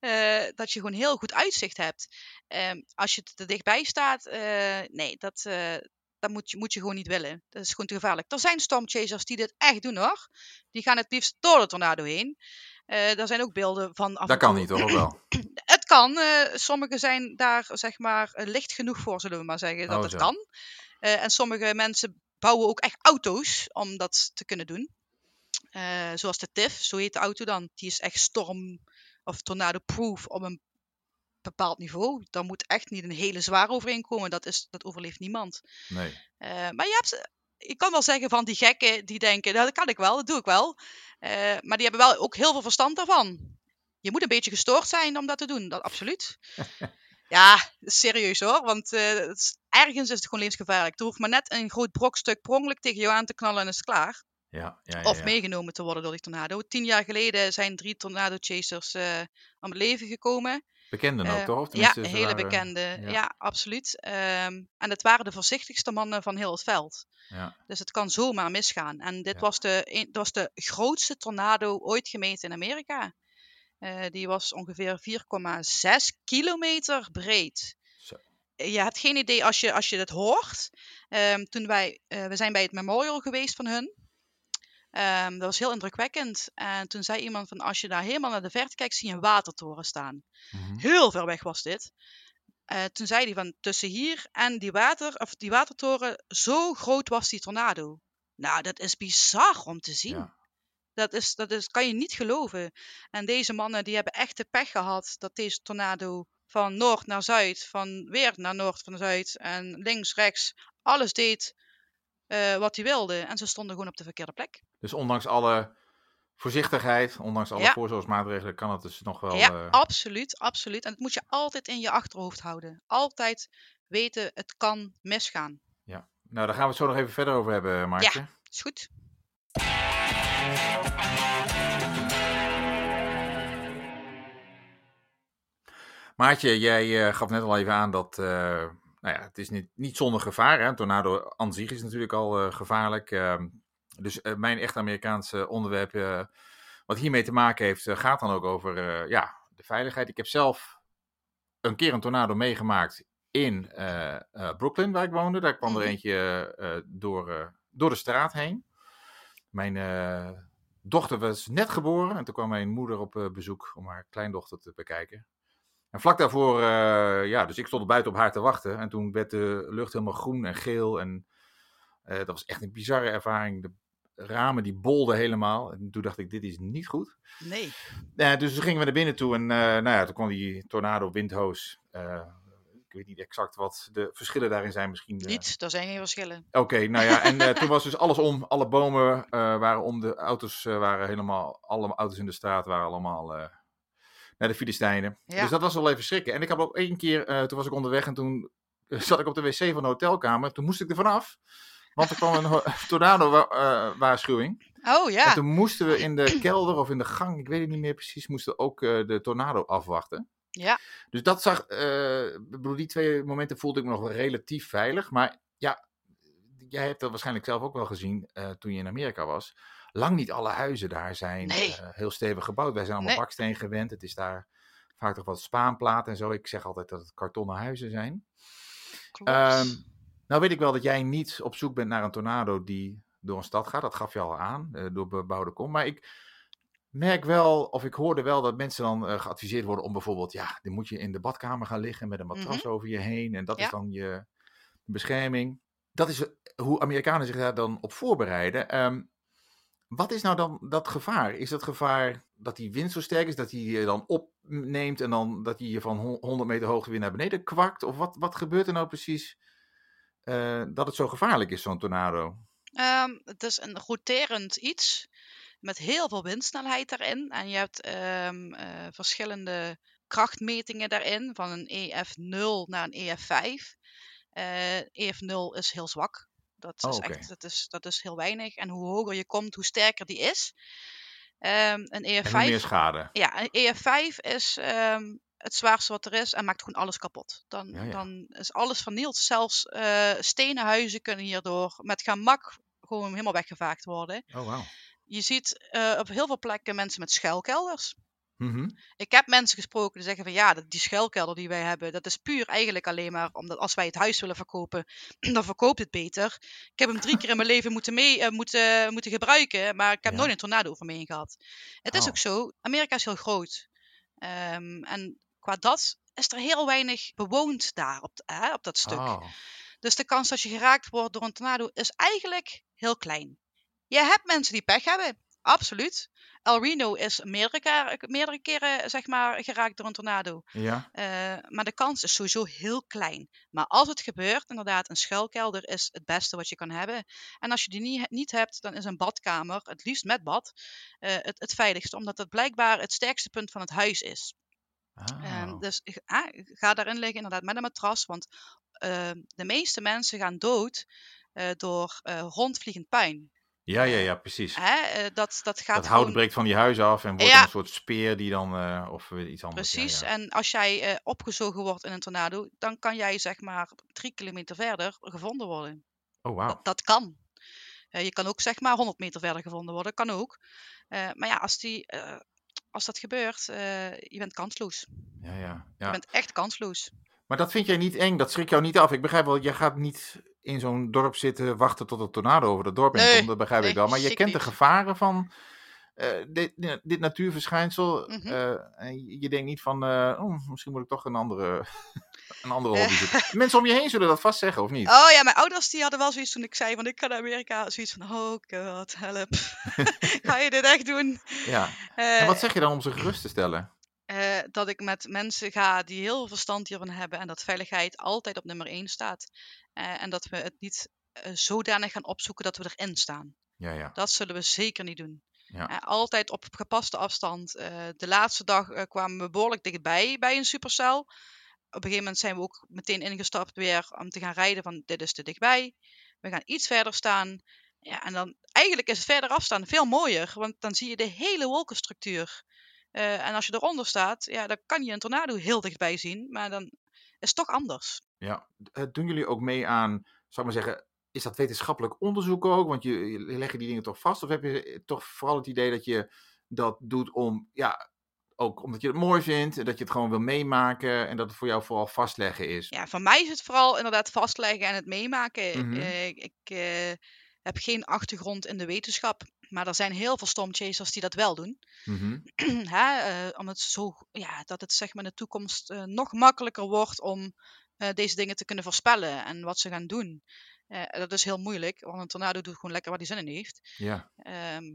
Eh, dat je gewoon heel goed uitzicht hebt. Ehm, als je te dichtbij staat, eh, nee, dat, eh, dat moet, je, moet je gewoon niet willen. Dat is gewoon te gevaarlijk. Er zijn stormchasers die dit echt doen hoor. Die gaan het liefst door de tornado heen. Er zijn ook beelden van af dat kan niet hoor, wel? (clears throat) Het kan. eh sommige zijn daar zeg maar licht genoeg voor, zullen we maar zeggen, dat Oh, het kan. En sommige mensen bouwen ook echt auto's om dat te kunnen doen. Zoals de TIF, zo heet de auto dan. Die is echt storm- of tornado-proof op een bepaald niveau. Daar moet echt niet een hele zwaar overheen komen. Dat, is, dat overleeft niemand. Nee. Eh, maar je hebt, ik kan wel zeggen van die gekken die denken, nou, dat kan ik wel, dat doe ik wel. Eh, maar die hebben wel ook heel veel verstand daarvan. Je moet een beetje gestoord zijn om dat te doen, dat absoluut. (laughs) ja, serieus hoor, want eh, ergens is het gewoon levensgevaarlijk. Er hoeft maar net een groot brokstuk per ongeluk tegen jou aan te knallen en is het klaar. Ja, ja, ja, Of meegenomen te worden door die tornado. Tien jaar geleden zijn drie tornado chasers eh om het leven gekomen. Bekende ook, Eh, toch? Ja, hele waren- bekende. ja. Absoluut. Ehm, en het waren de voorzichtigste mannen van heel het veld. Ja. Dus het kan zomaar misgaan. En dit was, de, dat was de grootste tornado ooit gemeten in Amerika. Eh, die was ongeveer 4,6 kilometer breed. Zo. Je hebt geen idee als je, als je het hoort. Ehm, toen wij, we zijn bij het memorial geweest van hun. Ehm, dat was heel indrukwekkend. En toen zei iemand van als je daar helemaal naar de verte kijkt, zie je een watertoren staan. Mhm. Heel ver weg was dit. Eh, toen zei hij van tussen hier en die, water, of die watertoren, zo groot was die tornado. Nou, dat is bizar om te zien. Ja. Dat, is, dat is, kan je niet geloven. En deze mannen die hebben echt de pech gehad dat deze tornado van noord naar zuid, van weer naar noord van zuid en links, rechts, alles deed eh, wat hij wilde. En ze stonden gewoon op de verkeerde plek. Dus ondanks alle voorzichtigheid, ondanks alle Ja. voorzorgsmaatregelen, kan het dus nog wel... ja, eh, absoluut, absoluut. En dat moet je altijd in je achterhoofd houden. Altijd weten, het kan misgaan. ja. Nou, daar gaan we het zo nog even verder over hebben, Maartje. Is goed? Maartje, jij eh, gaf net al even aan dat, eh, nou ja, het is niet, niet zonder gevaar. Hè? Een tornado aan zich is natuurlijk al eh, gevaarlijk. Ehm, dus eh, mijn echt Amerikaanse onderwerp, eh, wat hiermee te maken heeft, gaat dan ook over ja, de veiligheid. Ik heb zelf een keer een tornado meegemaakt in Brooklyn, waar ik woonde. Daar kwam er Mhm. eentje door, door de straat heen. Mijn dochter was net geboren en toen kwam mijn moeder op bezoek om haar kleindochter te bekijken. En vlak daarvoor, eh, ja, dus ik stond buiten op haar te wachten. En toen werd de lucht helemaal groen en geel. En eh, dat was echt een bizarre ervaring. De ramen die bolden helemaal. En toen dacht ik, dit is niet goed. Nee. Ja, dus toen gingen we naar binnen toe. En nou ja, toen kwam die tornado windhoos. Ik weet niet exact wat de verschillen daarin zijn. Misschien. Niet, er zijn geen verschillen. Oké, nou ja, en toen was dus alles om. Alle bomen waren om. De auto's waren helemaal. Alle auto's in de straat waren allemaal naar de Filistijnen. Ja. Dus dat was wel even schrikken. En ik heb ook één keer. eh, toen was ik onderweg en toen eh, (laughs) zat ik op de wc van de hotelkamer. Toen moest ik er vanaf. Want er kwam een (laughs) tornado-waarschuwing. Oh ja. En toen moesten we in de kelder of in de gang, ik weet het niet meer precies, moesten ook eh, de tornado afwachten. Ja. Dus dat zag, eh, bedoel, die twee momenten voelde ik me nog wel relatief veilig. Maar ja, jij hebt dat waarschijnlijk zelf ook wel gezien eh, toen je in Amerika was. Lang niet alle huizen daar zijn Nee. eh, heel stevig gebouwd. Wij zijn allemaal Nee. baksteen gewend. Het is daar vaak toch wat spaanplaat en zo. Ik zeg altijd dat het kartonnen huizen zijn. Ehm, nou weet ik wel dat jij niet op zoek bent naar een tornado die door een stad gaat. Dat gaf je al aan, eh, door bebouwde kom. Maar ik merk wel, of ik hoorde wel dat mensen dan eh, geadviseerd worden om bijvoorbeeld, ja, dan moet je in de badkamer gaan liggen met een matras over je heen. En dat is Mhm. Dan je bescherming. Dat is hoe Amerikanen zich daar dan op voorbereiden. Ehm, wat is nou dan dat gevaar? Is dat gevaar dat die wind zo sterk is, dat hij je dan opneemt en dan dat hij je van hon- 100 meter hoogte weer naar beneden kwakt? Of wat, wat gebeurt er nou precies eh, dat het zo gevaarlijk is, zo'n tornado? Ehm, het is een roterend iets met heel veel windsnelheid daarin. En je hebt ehm, eh, verschillende krachtmetingen daarin, van een EF0 naar een EF5. Eh EF0 is heel zwak. Dat Oh, is, oké. echt, dat, is, dat is heel weinig. En hoe hoger je komt, hoe sterker die is. Ehm, een En EF5 hoe meer schade? Ja, een EF5 is ehm, het zwaarste wat er is en maakt gewoon alles kapot. Dan, Ja, ja. dan is alles vernield. Zelfs eh stenen huizen kunnen hierdoor met gemak gewoon helemaal weggevaagd worden. Oh, wauw. Je ziet eh, op heel veel plekken mensen met schuilkelders. Mhm. Ik heb mensen gesproken die zeggen van ja, die schuilkelder die wij hebben, dat is puur eigenlijk alleen maar omdat als wij het huis willen verkopen, (clears throat) dan verkoopt het beter. Ik heb hem drie keer in mijn leven moeten, mee, eh, moeten, moeten gebruiken, maar ik heb Ja. nooit een tornado over me heen gehad. Het is Oh. ook zo, Amerika is heel groot. Ehm, en qua dat is er heel weinig bewoond daar op, hè, op dat stuk. Oh. Dus de kans dat je geraakt wordt door een tornado is eigenlijk heel klein. Je hebt mensen die pech hebben, absoluut. El Reno is meerdere, keer- meerdere keren zeg maar, geraakt door een tornado. Ja, Eh, maar de kans is sowieso heel klein. Maar als het gebeurt, inderdaad, een schuilkelder is het beste wat je kan hebben. En als je die niet, niet hebt, dan is een badkamer, het liefst met bad, eh, het, het veiligste. Omdat het blijkbaar het sterkste punt van het huis is. Ah. Ehm, dus ah, ga daarin liggen, inderdaad, met een matras. Want ehm, de meeste mensen gaan dood eh, door eh, rondvliegend puin. Ja, ja, ja, precies. Hè? eh, dat, dat gaat dat hout gewoon... breekt van die huis af en wordt Ja. een soort speer die dan, eh, of weer iets anders. Precies. ja. En als jij eh, opgezogen wordt in een tornado, dan kan jij zeg maar drie kilometer verder gevonden worden. Oh, wauw. Dat, dat kan. Eh, je kan ook zeg maar 100 meter verder gevonden worden, kan ook. Eh, maar ja, als, die, eh, als dat gebeurt, eh, je bent kansloos. Ja, ja, Je ja. bent echt kansloos. Maar dat vind jij niet eng, dat schrik jou niet af. Ik begrijp wel, jij gaat niet in zo'n dorp zitten wachten tot een tornado over het dorp heen Nee, komt. Dat begrijp ik wel. Maar je kent de gevaren van eh, dit, dit natuurverschijnsel. En je denkt niet van, eh, oh, misschien moet ik toch een andere, (laughs) een andere hobby zoeken. (laughs) Mensen om je heen zullen dat vast zeggen, of niet? Oh ja, mijn ouders die hadden wel zoiets toen ik zei van ik ga naar Amerika. Zoiets van, oh god, help. (laughs) ga je dit echt doen? Ja. En wat zeg je dan om ze gerust te stellen? Eh, dat ik met mensen ga die heel veel verstand hiervan hebben en dat veiligheid altijd op nummer 1 staat. Eh, en dat we het niet eh, zodanig gaan opzoeken dat we erin staan. Ja, ja. Dat zullen we zeker niet doen. Ja. Altijd op gepaste afstand. De laatste dag kwamen we behoorlijk dichtbij bij een supercel. Op een gegeven moment zijn we ook meteen ingestapt weer om te gaan rijden van dit is te dichtbij. We gaan iets verder staan. Ja, en dan eigenlijk is het verder afstaan veel mooier, want dan zie je de hele wolkenstructuur. Eh, en als je eronder staat, ja, dan kan je een tornado heel dichtbij zien, maar dan is het toch anders. Ja, eh, doen jullie ook mee aan, zou ik maar zeggen, is dat wetenschappelijk onderzoek ook? Want je, je leg je die dingen toch vast? Of heb je eh, toch vooral het idee dat je dat doet om, ja, ook omdat je het mooi vindt, en dat je het gewoon wil meemaken en dat het voor jou vooral vastleggen is? Ja, voor mij is het vooral inderdaad vastleggen en het meemaken. Mhm. Ik heb geen achtergrond in de wetenschap, maar er zijn heel veel stormchasers die dat wel doen. (clears throat) Eh, om het zo, ja, dat het zeg maar in de toekomst eh, nog makkelijker wordt om eh, deze dingen te kunnen voorspellen en wat ze gaan doen. Dat is heel moeilijk, want een tornado doet gewoon lekker waar hij zin in heeft. Ja, Ehm,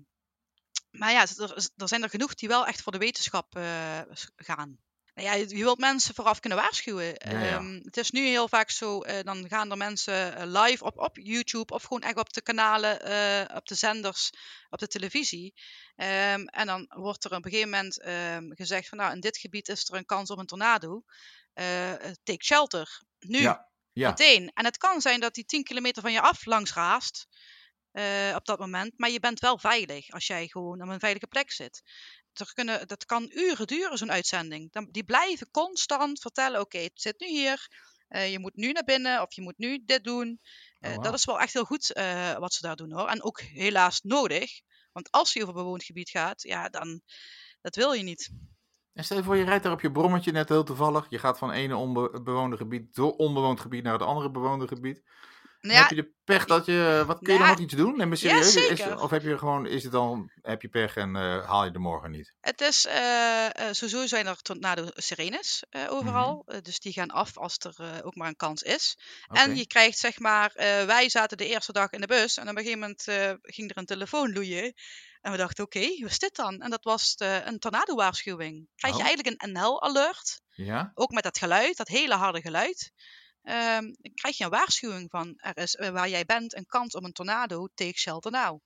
maar ja, er, er zijn er genoeg die wel echt voor de wetenschap gaan. Nou ja, je, je wilt mensen vooraf kunnen waarschuwen. Ja, ja. Ehm, het is nu heel vaak zo, eh, dan gaan er mensen eh, live op, op YouTube of gewoon echt op de kanalen, eh, op de zenders, op de televisie. Ehm, en dan wordt er op een gegeven moment ehm, gezegd van nou, in dit gebied is er een kans op een tornado. Take shelter. Nu, ja, ja. meteen. En het kan zijn dat die 10 kilometer van je af langs raast. op dat moment. Maar je bent wel veilig als jij gewoon op een veilige plek zit. Er kunnen, dat kan uren duren, zo'n uitzending. Dan, die blijven constant vertellen: oké, het zit nu hier. eh, je moet nu naar binnen of je moet nu dit doen. Eh, Oh, wauw. Dat is wel echt heel goed eh, wat ze daar doen hoor. En ook helaas nodig. Want als je over bewoond gebied gaat, ja, dan dat wil je niet. En stel je voor, je rijdt daar op je brommetje net heel toevallig. Je gaat van ene onbewoonde gebied door onbewoond gebied naar het andere bewoonde gebied. Nou Heb je de pech dat je, wat kun je dan nog iets doen? Nee, maar Ja, serieus? Is- of heb je gewoon, is het dan, heb je pech en eh, haal je de morgen niet? Het is, eh, eh, sowieso zijn er tornado sirenes eh, overal. Mhm. Dus die gaan af als er ook maar een kans is. En je krijgt zeg maar, wij zaten de eerste dag in de bus en op een gegeven moment ging er een telefoon loeien. En we dachten, oké, wat is dit dan? En dat was de, een tornado-waarschuwing. Krijg je Oh. eigenlijk een NL-alert, Ja? ook met dat geluid, dat hele harde geluid. Ehm, krijg je een waarschuwing van, er is eh, waar jij bent een kans op een tornado, take shelter now.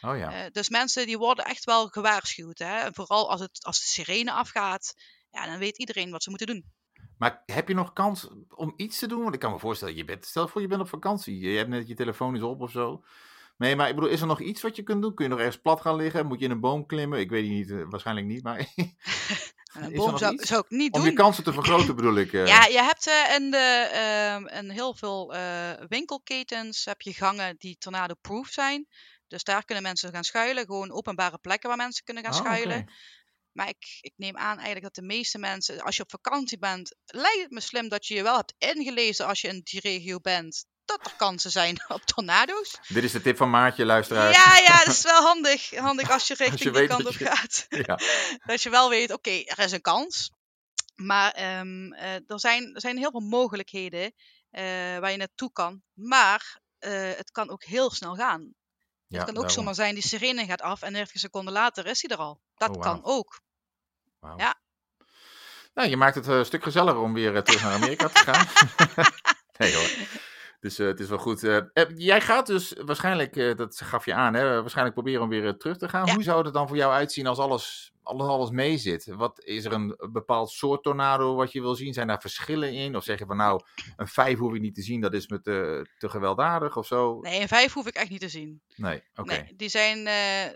Oh ja. Eh, dus mensen die worden echt wel gewaarschuwd. Hè? En vooral als, het, als de sirene afgaat, ja, dan weet iedereen wat ze moeten doen. Maar heb je nog kans om iets te doen? Want ik kan me voorstellen, je bent, stel voor je bent op vakantie. Je hebt net je telefoon is op of zo. Nee, maar ik bedoel, is er nog iets wat je kunt doen? Kun je nog ergens plat gaan liggen? Moet je in een boom klimmen? Ik weet het niet, eh, waarschijnlijk niet. Maar En (laughs) (laughs) een er boom zou, ik niet om doen. je kansen te vergroten (laughs) bedoel ik. eh. Ja, je hebt eh, in, de, ehm, in heel veel winkelketens heb je gangen die tornado-proof zijn. Dus daar kunnen mensen gaan schuilen. Gewoon openbare plekken waar mensen kunnen gaan Oh, schuilen. Maar ik, ik neem aan eigenlijk dat de meeste mensen, als je op vakantie bent, lijkt het me slim dat je je wel hebt ingelezen als je in die regio bent. Dat er kansen zijn (laughs) op tornado's. Dit is de tip van Maartje, luisteraars. Ja, ja, (laughs) dat is wel handig. Handig als je richting je die kant op je- gaat. (laughs) Ja. Dat je wel weet, oké, er is een kans. Maar eh, er, zijn, er zijn heel veel mogelijkheden eh, waar je naartoe kan. Maar eh, het kan ook heel snel gaan. Ja, het kan ook daarom. zomaar zijn, die sirene gaat af en 30 seconden later is hij er al. Dat Oh, kan ook. Ja. Nou, je maakt het een stuk gezelliger om weer terug naar Amerika te gaan. nee hoor. Dus eh, het is wel goed. Eh, eh, jij gaat dus waarschijnlijk, dat gaf je aan, hè, waarschijnlijk proberen om weer terug te gaan. Ja. Hoe zou het dan voor jou uitzien als alles, alles, alles mee zit? Wat, is er een bepaald soort tornado wat je wil zien? Zijn daar verschillen in? Of zeg je van nou, een vijf hoef ik niet te zien, dat is me te, te gewelddadig of zo? Nee, een vijf hoef ik echt niet te zien. Nee, oké. Nee, die zijn,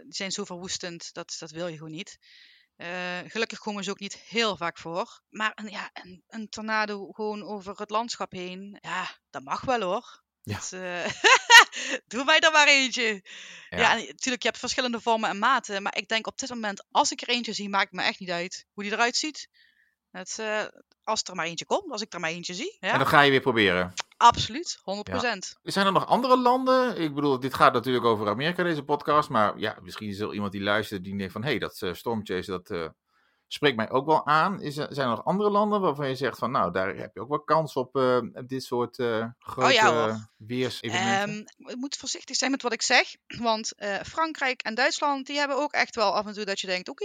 die zijn zo verwoestend, dat, dat wil je gewoon niet. Eh, gelukkig komen ze ook niet heel vaak voor. Maar een, ja, een, een tornado gewoon over het landschap heen, ja, dat mag wel hoor. Ja. Eh, (laughs) doe mij er maar eentje. Ja. Ja, en natuurlijk, je hebt verschillende vormen en maten. Maar ik denk op dit moment, als ik er eentje zie, maakt me echt niet uit hoe die eruit ziet. Het, eh, als er maar eentje komt, als ik er maar eentje zie. Ja, En dan ga je weer proberen. Absoluut, 100%. Zijn er nog andere landen? Ik bedoel, dit gaat natuurlijk over Amerika, deze podcast. Maar ja, misschien is er iemand die luistert die denkt van... hé, hey, dat uh, Stormchase, dat uh, spreekt mij ook wel aan. Is er, zijn er nog andere landen waarvan je zegt van... nou, daar heb je ook wel kans op uh, dit soort grote oh, ja, weersevenementen? Um, ik moet voorzichtig zijn met wat ik zeg. Want Frankrijk en Duitsland, die hebben ook echt wel af en toe dat je denkt... oké,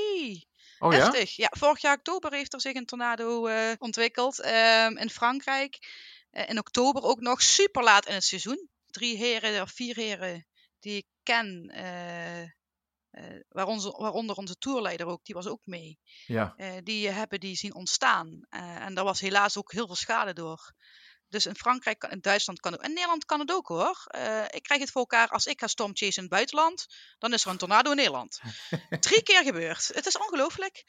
Oh, Heftig. Ja? ja, vorig jaar oktober heeft er zich een tornado ontwikkeld um, in Frankrijk. Uh, in oktober ook nog super laat in het seizoen. Drie heren of vier heren die ik ken, uh, waaronder, onze tourleider ook, die was ook mee. Ja. die hebben die zien ontstaan. en daar was helaas ook heel veel schade door. Dus in Frankrijk, in Duitsland kan het ook. In Nederland kan het ook hoor. Ik krijg het voor elkaar als ik ga stormchase in het buitenland. Dan is er een tornado in Nederland. (laughs) Drie keer gebeurd. Het is ongelooflijk.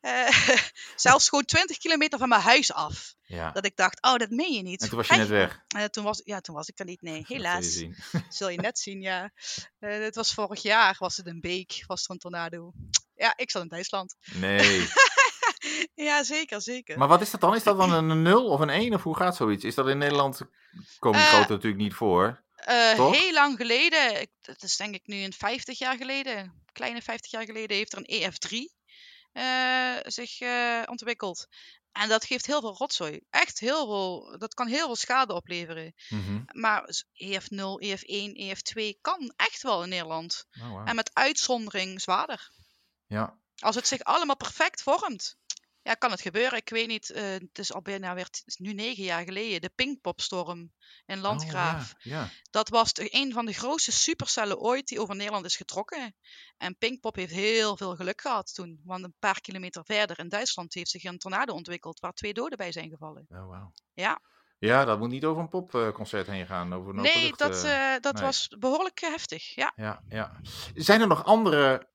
Uh, (laughs) zelfs gewoon 20 kilometer van mijn huis af. Ja. Dat ik dacht, oh, dat meen je niet. En toen was je net weg. Uh, toen, was, ja, toen was ik er niet, nee. (laughs) Helaas. Zul je, (laughs) Zul je net zien, ja. het was vorig jaar, was het een beek, was er een tornado. Ja, ik zat in Duitsland. Nee. ja, zeker, zeker. Maar wat is dat dan? Is dat dan een 0 of een 1 of hoe gaat zoiets? Is dat in Nederland, komen uh, grote natuurlijk niet voor? Uh, heel lang geleden, dat is denk ik nu een 50 jaar geleden, kleine 50 jaar geleden, heeft er een EF3 uh, zich uh, ontwikkeld. En dat geeft heel veel rotzooi. Echt heel veel. Dat kan heel veel schade opleveren. Mm -hmm. Maar EF0, EF1, EF2 kan echt wel in Nederland. Oh, wow. En met uitzondering zwaarder. Ja. Als het zich allemaal perfect vormt. Ja, kan het gebeuren. Ik weet niet. Uh, het is al bijna weer, het is nu negen jaar geleden. De Pinkpopstorm in Landgraaf. Oh, ja. Ja. Dat was de, een van de grootste supercellen ooit die over Nederland is getrokken. En Pinkpop heeft heel veel geluk gehad toen. Want een paar kilometer verder in Duitsland heeft zich een tornado ontwikkeld. Waar twee doden bij zijn gevallen. Oh, wow. Ja. Ja, dat moet niet over een popconcert heen gaan. Over een nee, lucht, dat, uh, dat nee. was behoorlijk heftig. Ja. Ja, ja. Zijn er nog andere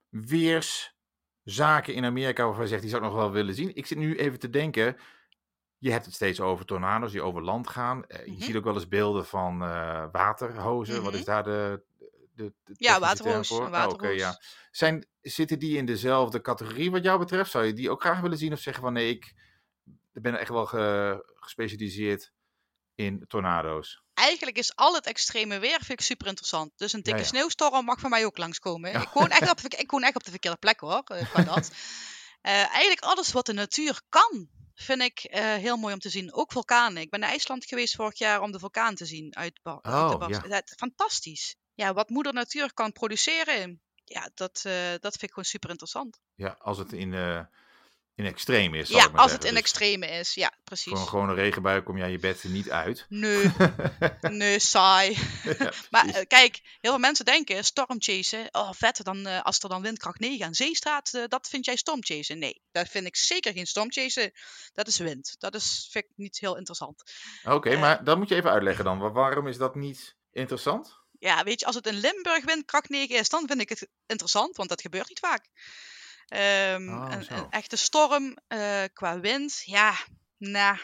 weerszaken in Amerika waarvan je zegt, die zou ik nog wel willen zien? Ik zit nu even te denken. Je hebt het steeds over tornado's die over land gaan. Uh, je Mhm. ziet ook wel eens beelden van uh, waterhozen. Wat is Mhm. daar de, de, de Ja, waterhoos, een Oh, oké, waterhoos. ja. Zijn, zitten die in dezelfde categorie wat jou betreft? Zou je die ook graag willen zien? Of zeggen van nee, ik ben echt wel ge, gespecialiseerd in tornado's? Eigenlijk is al het extreme weer vind ik super interessant. Dus een dikke Ja, ja. sneeuwstorm mag van mij ook langskomen. Ja. Ik, woon echt op, (laughs) ik woon echt op de verkeerde plek hoor, eh, qua dat. (laughs) Eh, eigenlijk alles wat de natuur kan, vind ik eh, heel mooi om te zien. Ook vulkanen. Ik ben naar IJsland geweest vorig jaar om de vulkaan te zien uit Oh. Dat- Fantastisch. Ja, wat moeder natuur kan produceren, ja, dat, dat vind ik gewoon super interessant. Ja, als het in, in extreem is. Ja, als het in Dus extreme is. Ja, precies. Voor een gewone regenbui kom jij je bed er niet uit. Nee, (laughs) nee, saai. Ja, (laughs) Maar eh, kijk, heel veel mensen denken stormchasen. Oh, vet, dan, eh, als er dan windkracht 9 aan zee staat, eh, dat vind jij stormchasen. Nee, dat vind ik zeker geen stormchasen. Dat is wind. Dat is, vind ik niet heel interessant. Oké, maar dan moet je even uitleggen dan. Wa- Waarom is dat niet interessant? Ja, weet je, als het in Limburg windkracht 9 is, dan vind ik het interessant, want dat gebeurt niet vaak. Ehm, Oh, een, echte storm eh, qua wind, ja, nou,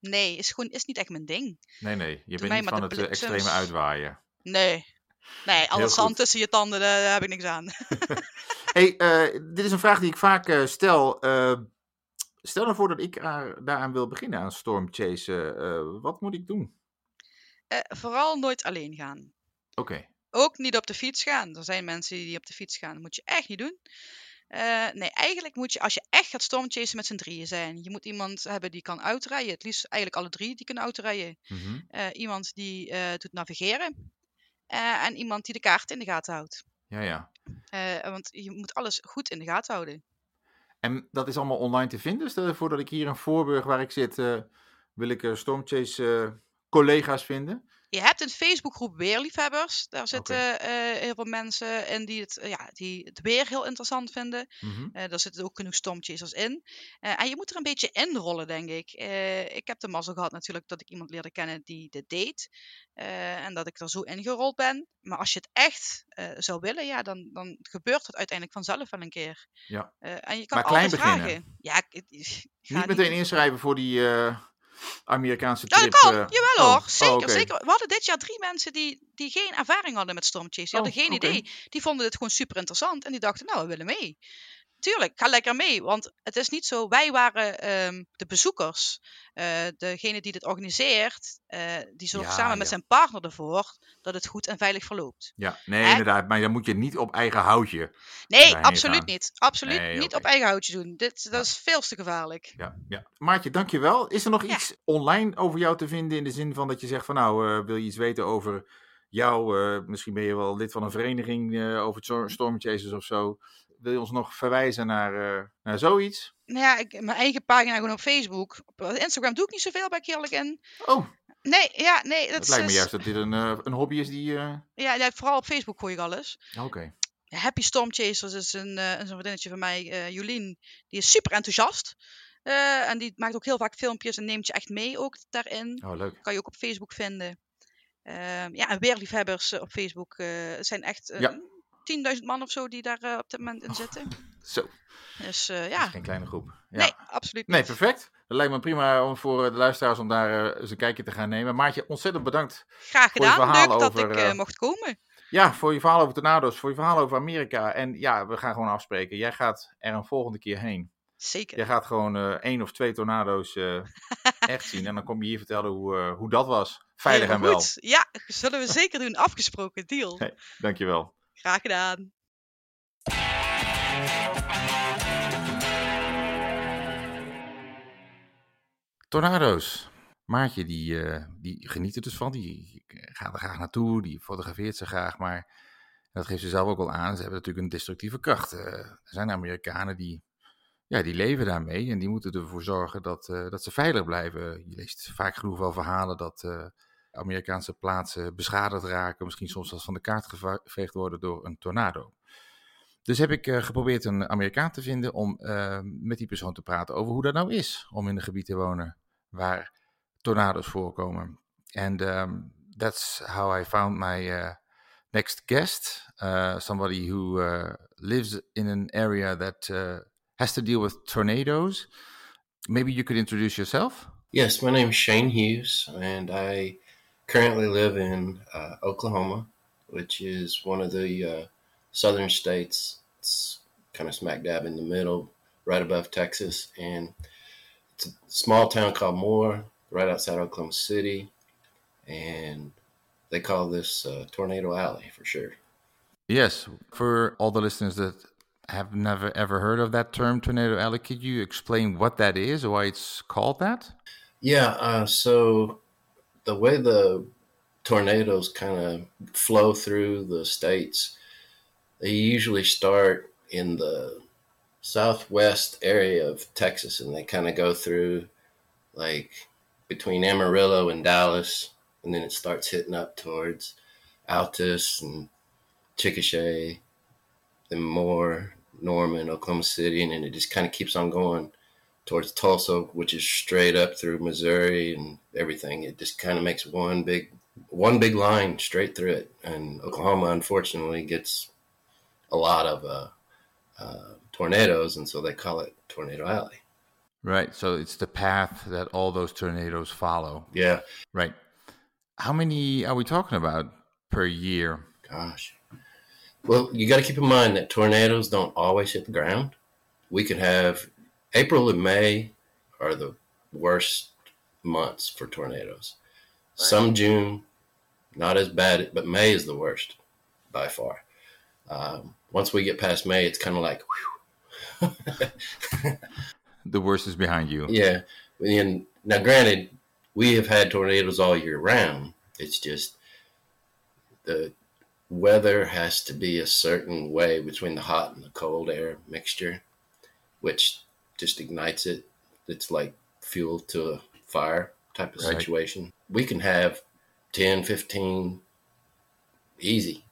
nee, is gewoon is niet echt mijn ding. Nee, nee. Je bent niet van het eh, extreme uitwaaien. Nee. Nee, al Heel het zand tussen je tanden, daar, heb ik niks aan. (laughs) hey, eh, dit is een vraag die ik vaak stel. Eh, stel nou voor dat ik daar- daaraan wil beginnen, aan stormchasen. Wat moet ik doen? Vooral nooit alleen gaan. Oké. Ook niet op de fiets gaan. Er zijn mensen die op de fiets gaan. Dat moet je echt niet doen. Eh, nee, eigenlijk moet je, als je echt gaat stormchasen, met z'n drieën zijn. Je moet iemand hebben die kan uitrijden. Het liefst eigenlijk alle drie die kunnen uitrijden. Mhm. Eh, iemand die eh, doet navigeren. En iemand die de kaart in de gaten houdt. Ja, ja. Want je moet alles goed in de gaten houden. En dat is allemaal online te vinden. Stel je voor dat ik hier in Voorburg, waar ik zit, wil ik stormchase collega's vinden. Je hebt een Facebookgroep weerliefhebbers. Daar zitten eh, heel veel mensen in die het, ja, die het weer heel interessant vinden. Mhm. Eh, daar zitten ook genoeg stormchasers in. Eh, en je moet er een beetje inrollen, denk ik. Ik heb de mazzel gehad natuurlijk dat ik iemand leerde kennen die dit deed. En dat ik er zo ingerold ben. Maar als je het echt zou willen, ja, dan, dan gebeurt het uiteindelijk vanzelf wel een keer. Ja. En je kan Maar klein beginnen. vragen. Ja, ik, ik- Niet meteen inschrijven voor die Amerikaanse Ja, trip. dat kan. eh. Jawel Oh, hoor. Zeker, oh, oké. zeker. We hadden dit jaar drie mensen die, die geen ervaring hadden met stormchase. Die hadden Oh, geen idee. Die vonden het gewoon super interessant. En die dachten, nou, we willen mee. Tuurlijk, ga lekker mee. Want het is niet zo, wij waren ehm, de bezoekers. Eh, degene die dit organiseert, eh, die zorgt Ja, samen met zijn partner ervoor dat het goed en veilig verloopt. Ja, nee, Hè? inderdaad. Maar dan moet je niet op eigen houtje. Nee, absoluut gaan. niet. Absoluut Nee, niet op eigen houtje doen. Dit, dat Ja. is veel te gevaarlijk. Ja, ja. Maartje, dankjewel. Is er nog iets online over jou te vinden in de zin van dat je zegt van nou, eh, wil je iets weten over jou? misschien ben je wel lid van een vereniging over stor- stormchasers of zo. Wil je ons nog verwijzen naar, eh, naar zoiets? Nou ja, ik, mijn eigen pagina gewoon op Facebook. Op Instagram doe ik niet zoveel, eerlijk in. Oh, Nee, ja, nee. Dat het lijkt me is- juist dat dit een, eh, een hobby is die... eh, Ja, ja, vooral op Facebook gooi ik alles. Oké. Happy Stormchasers is een, is een vriendinnetje van mij, Jolien. Die is super enthousiast. En die maakt ook heel vaak filmpjes en neemt je echt mee ook daarin. Oh, leuk. Kan je ook op Facebook vinden. Ehm, ja, en weerliefhebbers op Facebook zijn echt Ja. 10.000 man of zo die daar eh, op dit moment in zitten. Zo, Dus eh, dat ja, is geen kleine groep. Ja. nee, absoluut Nee, niet. perfect. Dat lijkt me prima om voor eh, de luisteraars om daar eens een kijkje te gaan nemen. Maartje, ontzettend bedankt Graag voor je gedaan. Leuk verhalen dat over, ik mocht komen. Ja, voor je verhaal over tornado's, voor je verhaal over Amerika. En ja, we gaan gewoon afspreken. Jij gaat er een volgende keer heen. Zeker. Jij gaat gewoon eh één of twee tornado's echt zien. En dan kom je hier vertellen hoe, hoe dat was. Veilig en wel. Ja, zullen we zeker doen. Afgesproken deal. (laughs) Hey. Dankjewel. Graag gedaan. Tornado's. Maartje, die, eh, die geniet er dus van. Die gaat er graag naartoe. Die fotografeert ze graag. Maar dat geeft ze zelf ook wel aan. Ze hebben natuurlijk een destructieve kracht. Eh, er zijn Amerikanen die, ja, die leven daarmee. En die moeten ervoor zorgen dat, eh, dat ze veilig blijven. Je leest vaak genoeg wel verhalen dat Amerikaanse plaatsen beschadigd raken. Misschien soms zelfs van de kaart geveegd worden door een tornado. Dus heb ik eh, geprobeerd een Amerikaan te vinden om eh, met die persoon te praten over hoe dat nou is om in een gebied te wonen waar tornado's voorkomen. And um, that's how I found my uh, next guest, uh, somebody who lives in an area that has to deal with tornadoes. Maybe you could introduce yourself. Yes, my name is Shane Hughes, and I currently live in uh, Oklahoma, which is one of the uh, southern states. It's kind of smack dab in the middle, right above Texas. And it's a small town called Moore, right outside Oklahoma City. And they call this uh, Tornado Alley for sure. Yes, for all the listeners that have never ever heard of that term, tornado alley, could you explain what that is or why it's called that? Yeah, uh, so the way the tornadoes kind of flow through the states, they usually start in the southwest area of Texas and they kind of go through like between Amarillo and Dallas, and then it starts hitting up towards Altus and Chickasha, then more Norman, Oklahoma City, and then it just kind of keeps on going towards Tulsa, which is straight up through Missouri and everything. It just kind of makes one big one big line straight through it. And Oklahoma, unfortunately, gets a lot of uh, uh, tornadoes, and so they call it Tornado Alley. Right, so it's the path that all those tornadoes follow. Yeah, Right. How many are we talking about per year? gosh. Well, you got to keep in mind that tornadoes don't always hit the ground. We could have April and May are the worst months for tornadoes. Some June, not as bad, but May is the worst by far. Um, once we get past May, it's kind of like. (laughs) The worst is behind you. yeah. And now, granted, we have had tornadoes all year round. It's just the weather has to be a certain way between the hot and the cold air mixture, which just ignites it. It's like fuel to a fire type of Right. situation. We can have 10, 15, easy.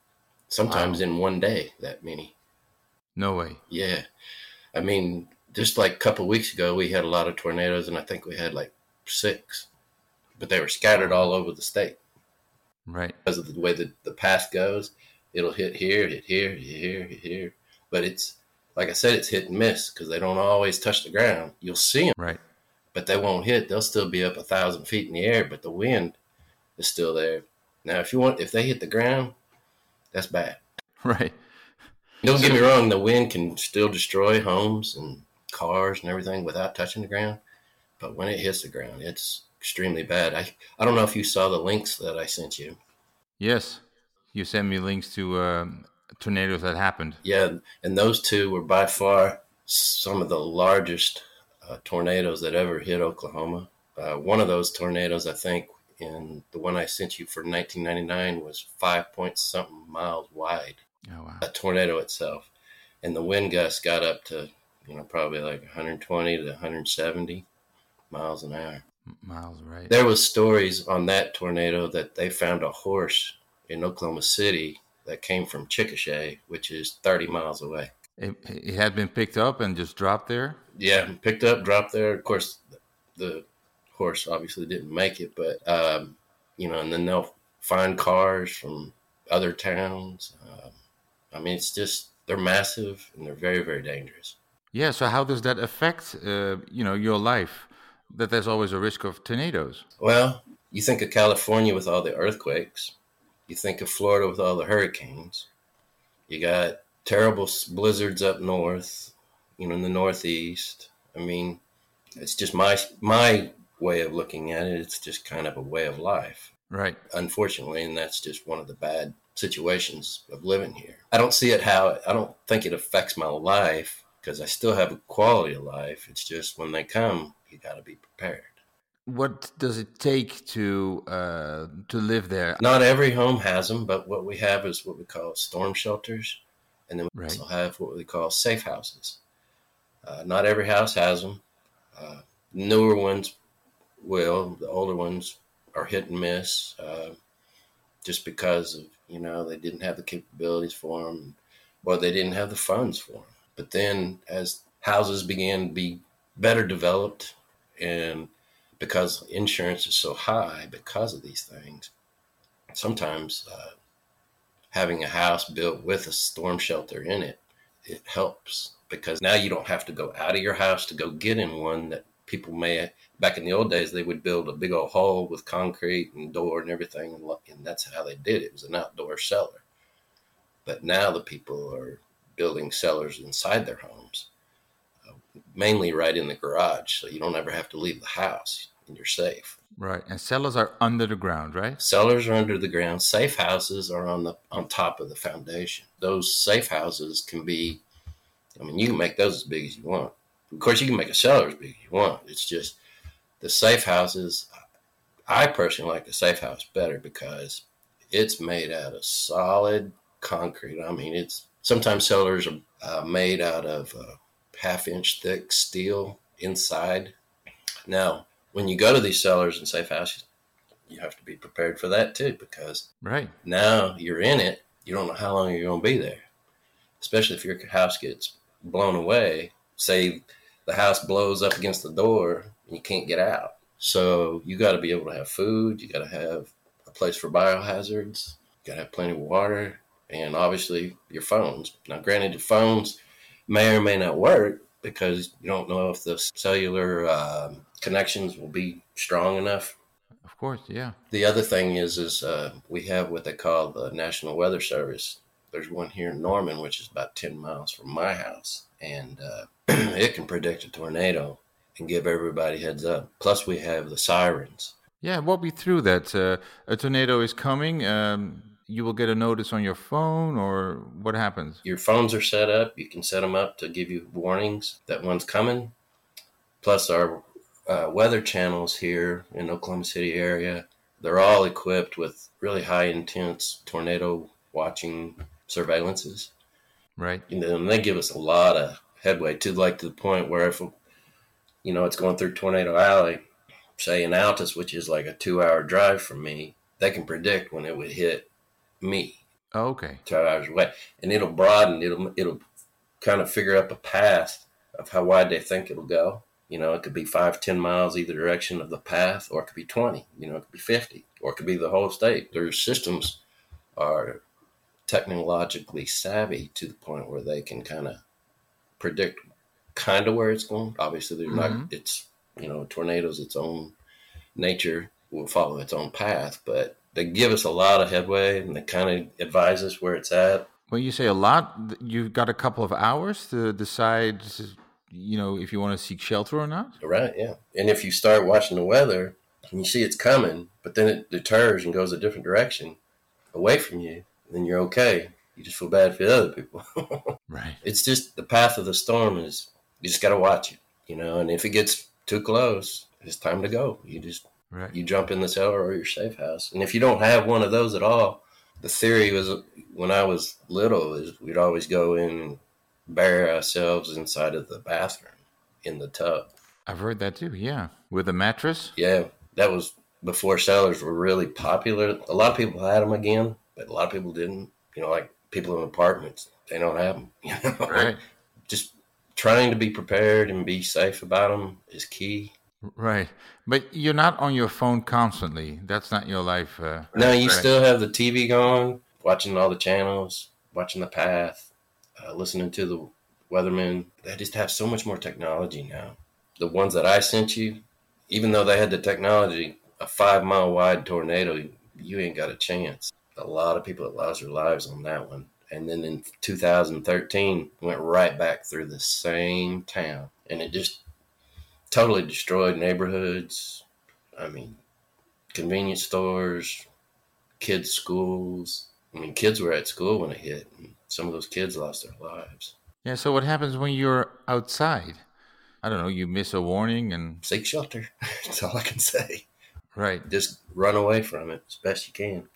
Sometimes in one day, that many. No way. Yeah. I mean, just like a couple weeks ago, we had a lot of tornadoes, and I think we had like six, but they were scattered all over the state Right. because of the way the, the path goes. It'll hit here, hit here, hit here, hit here. But it's, like I said, it's hit and miss because they don't always touch the ground. You'll see them, Right. but they won't hit. They'll still be up a thousand feet in the air, but the wind is still there. Now, if you want, if they hit the ground, that's bad. (laughs) Right. Don't get me wrong, the wind can still destroy homes and cars and everything without touching the ground. But when it hits the ground, it's extremely bad. I, I don't know if you saw the links that I sent you. Yes. You sent me links to um, tornadoes that happened. Yeah, and those two were by far some of the largest uh, tornadoes that ever hit Oklahoma. Uh, one of those tornadoes, I think, in the one I sent you for 1999 was five point something miles wide. Oh wow. a tornado itself, and the wind gust got up to you know probably like 120 to 170 miles an hour. Miles, right. There was stories on that tornado that they found a horse in Oklahoma City that came from Chickasha, which is 30 miles away. It, it had been picked up and just dropped there. Yeah, picked up, dropped there. Of course, the horse obviously didn't make it, but um, you know, and then they'll find cars from other towns. Um, I mean, it's just they're massive and they're very, very dangerous. Yeah. So how does that affect, uh, you know, your life? That there's always a risk of tornadoes. Well, you think of California with all the earthquakes. You think of Florida with all the hurricanes. You got terrible blizzards up north, you know, in the northeast. I mean, it's just my my way of looking at it. It's just kind of a way of life, Right. unfortunately, and that's just one of the bad situations of living here. I don't see it how I don't think it affects my life because I still have a quality of life. It's just when they come, you got to be prepared. What does it take to uh, to live there? Not every home has them, but what we have is what we call storm shelters, and then we Right. also have what we call safe houses. Uh, not every house has them. Uh, newer ones will. The older ones are hit and miss, uh, just because of you know they didn't have the capabilities for them, or they didn't have the funds for them. But then, as houses began to be better developed, and because insurance is so high because of these things, sometimes uh, having a house built with a storm shelter in it it helps because now you don't have to go out of your house to go get in one that people may back in the old days they would build a big old hole with concrete and door and everything and, that's how they did it. It was an outdoor cellar. But now the people are building cellars inside their homes mainly right in the garage so you don't ever have to leave the house and you're safe Right. And cellars are under the ground, right? Cellars are under the ground. Safe houses are on the on top of the foundation. Those safe houses can be, I mean, you can make those as big as you want. Of course, you can make a cellar as big as you want. It's just the safe houses. I personally like the safe house better because it's made out of solid concrete. I mean, it's sometimes cellars are uh, made out of uh, half inch thick steel inside. Now, when you go to these cellars and safe houses, you have to be prepared for that too because Right. now you're in it. You don't know how long you're going to be there, especially if your house gets blown away. Say the house blows up against the door and you can't get out. So you got to be able to have food. You got to have a place for biohazards. You got to have plenty of water and obviously your phones. Now, granted, your phones may or may not work because you don't know if the cellular um, connections will be strong enough Of course. Yeah. the other thing is, is uh, we have what they call the National Weather Service. There's one here in Norman, which is about 10 miles from my house, and uh, (clears throat) it can predict a tornado and give everybody heads up. Plus, we have the sirens. Yeah. Walk me through that. Uh, a tornado is coming. Um, you will get a notice on your phone, or what happens? Your phones are set up. You can set them up to give you warnings that one's coming. Plus, our uh, weather channels here in Oklahoma City area, they're all equipped with really high intense tornado watching surveillances. Right. you know, and they give us a lot of headway to like to the point where if you know it's going through Tornado Alley, say in Altus, which is like a two-hour drive from me, they can predict when it would hit me Oh, okay. two hours away, and it'll broaden. It'll it'll kind of figure up a path of how wide they think it'll go. You know, it could be five, ten miles either direction of the path, or it could be twenty. You know, it could be fifty, or it could be the whole state. Their systems are technologically savvy to the point where they can kind of predict kind of where it's going. Obviously, they're Mhm. not. It's you know, tornadoes its own nature will follow its own path, but they give us a lot of headway and they kind of advise us where it's at. When you say a lot, you've got a couple of hours to decide, you know, if you want to seek shelter or not. Right, yeah. And if you start watching the weather and you see it's coming, but then it deters and goes a different direction away from you, then you're okay. You just feel bad for the other people. (laughs) Right. it's just the path of the storm is you just got to watch it, you know. And if it gets too close, it's time to go. You just Right. you jump in the cellar or your safe house. And if you don't have one of those at all, the theory was when I was little is we'd always go in and bury ourselves inside of the bathroom in the tub. I've heard that too. Yeah. With a mattress. Yeah, that was before cellars were really popular. A lot of people had them again, but a lot of people didn't. You know, like people in apartments, they don't have them. (laughs) You know, Right. just trying to be prepared and be safe about them is key. Right. But you're not on your phone constantly. That's not your life. Uh, Now you right. still have the TV going, watching all the channels, watching the path, uh, listening to the weathermen. They just have so much more technology now. The ones that I sent you, even though they had the technology, a five mile wide tornado, you ain't got a chance. A lot of people that lost their lives on that one. And then in 2013, went right back through the same town, and it just totally destroyed neighborhoods. I mean, convenience stores, kids' schools. I mean, kids were at school when it hit, and some of those kids lost their lives. Yeah. So what happens when you're outside? I don't know. You miss a warning and Seek shelter. (laughs) That's all I can say. right. Just run away from it as best you can.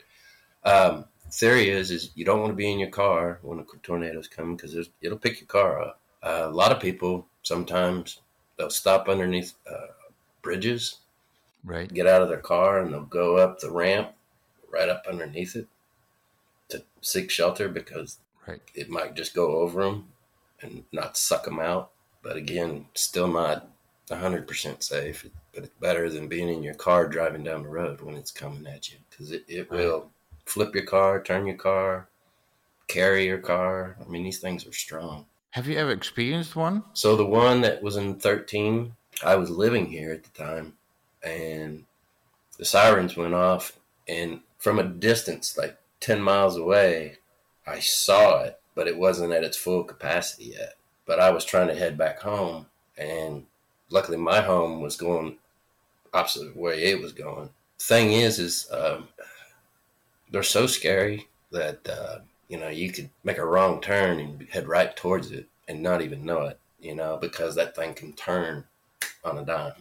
Um, theory is is you don't want to be in your car when a tornado's coming because it'll pick your car up. Uh, a lot of people sometimes they'll stop underneath uh, bridges, Right. get out of their car, and they'll go up the ramp right up underneath it to seek shelter because Right. it might just go over them and not suck them out. But again, still not 100% safe. But it's better than being in your car driving down the road when it's coming at you because it, it Right. will flip your car, turn your car, carry your car. I mean, these things are strong. Have you ever experienced one? So the one that was in 13, I was living here at the time, and the sirens went off, and from a distance, like 10 miles away, I saw it, but it wasn't at its full capacity yet. But I was trying to head back home, and luckily my home was going opposite way it was going. Thing is, is um, they're so scary that uh, you know you could make a wrong turn and head right towards it and not even know it. You know because that thing can turn on a dime.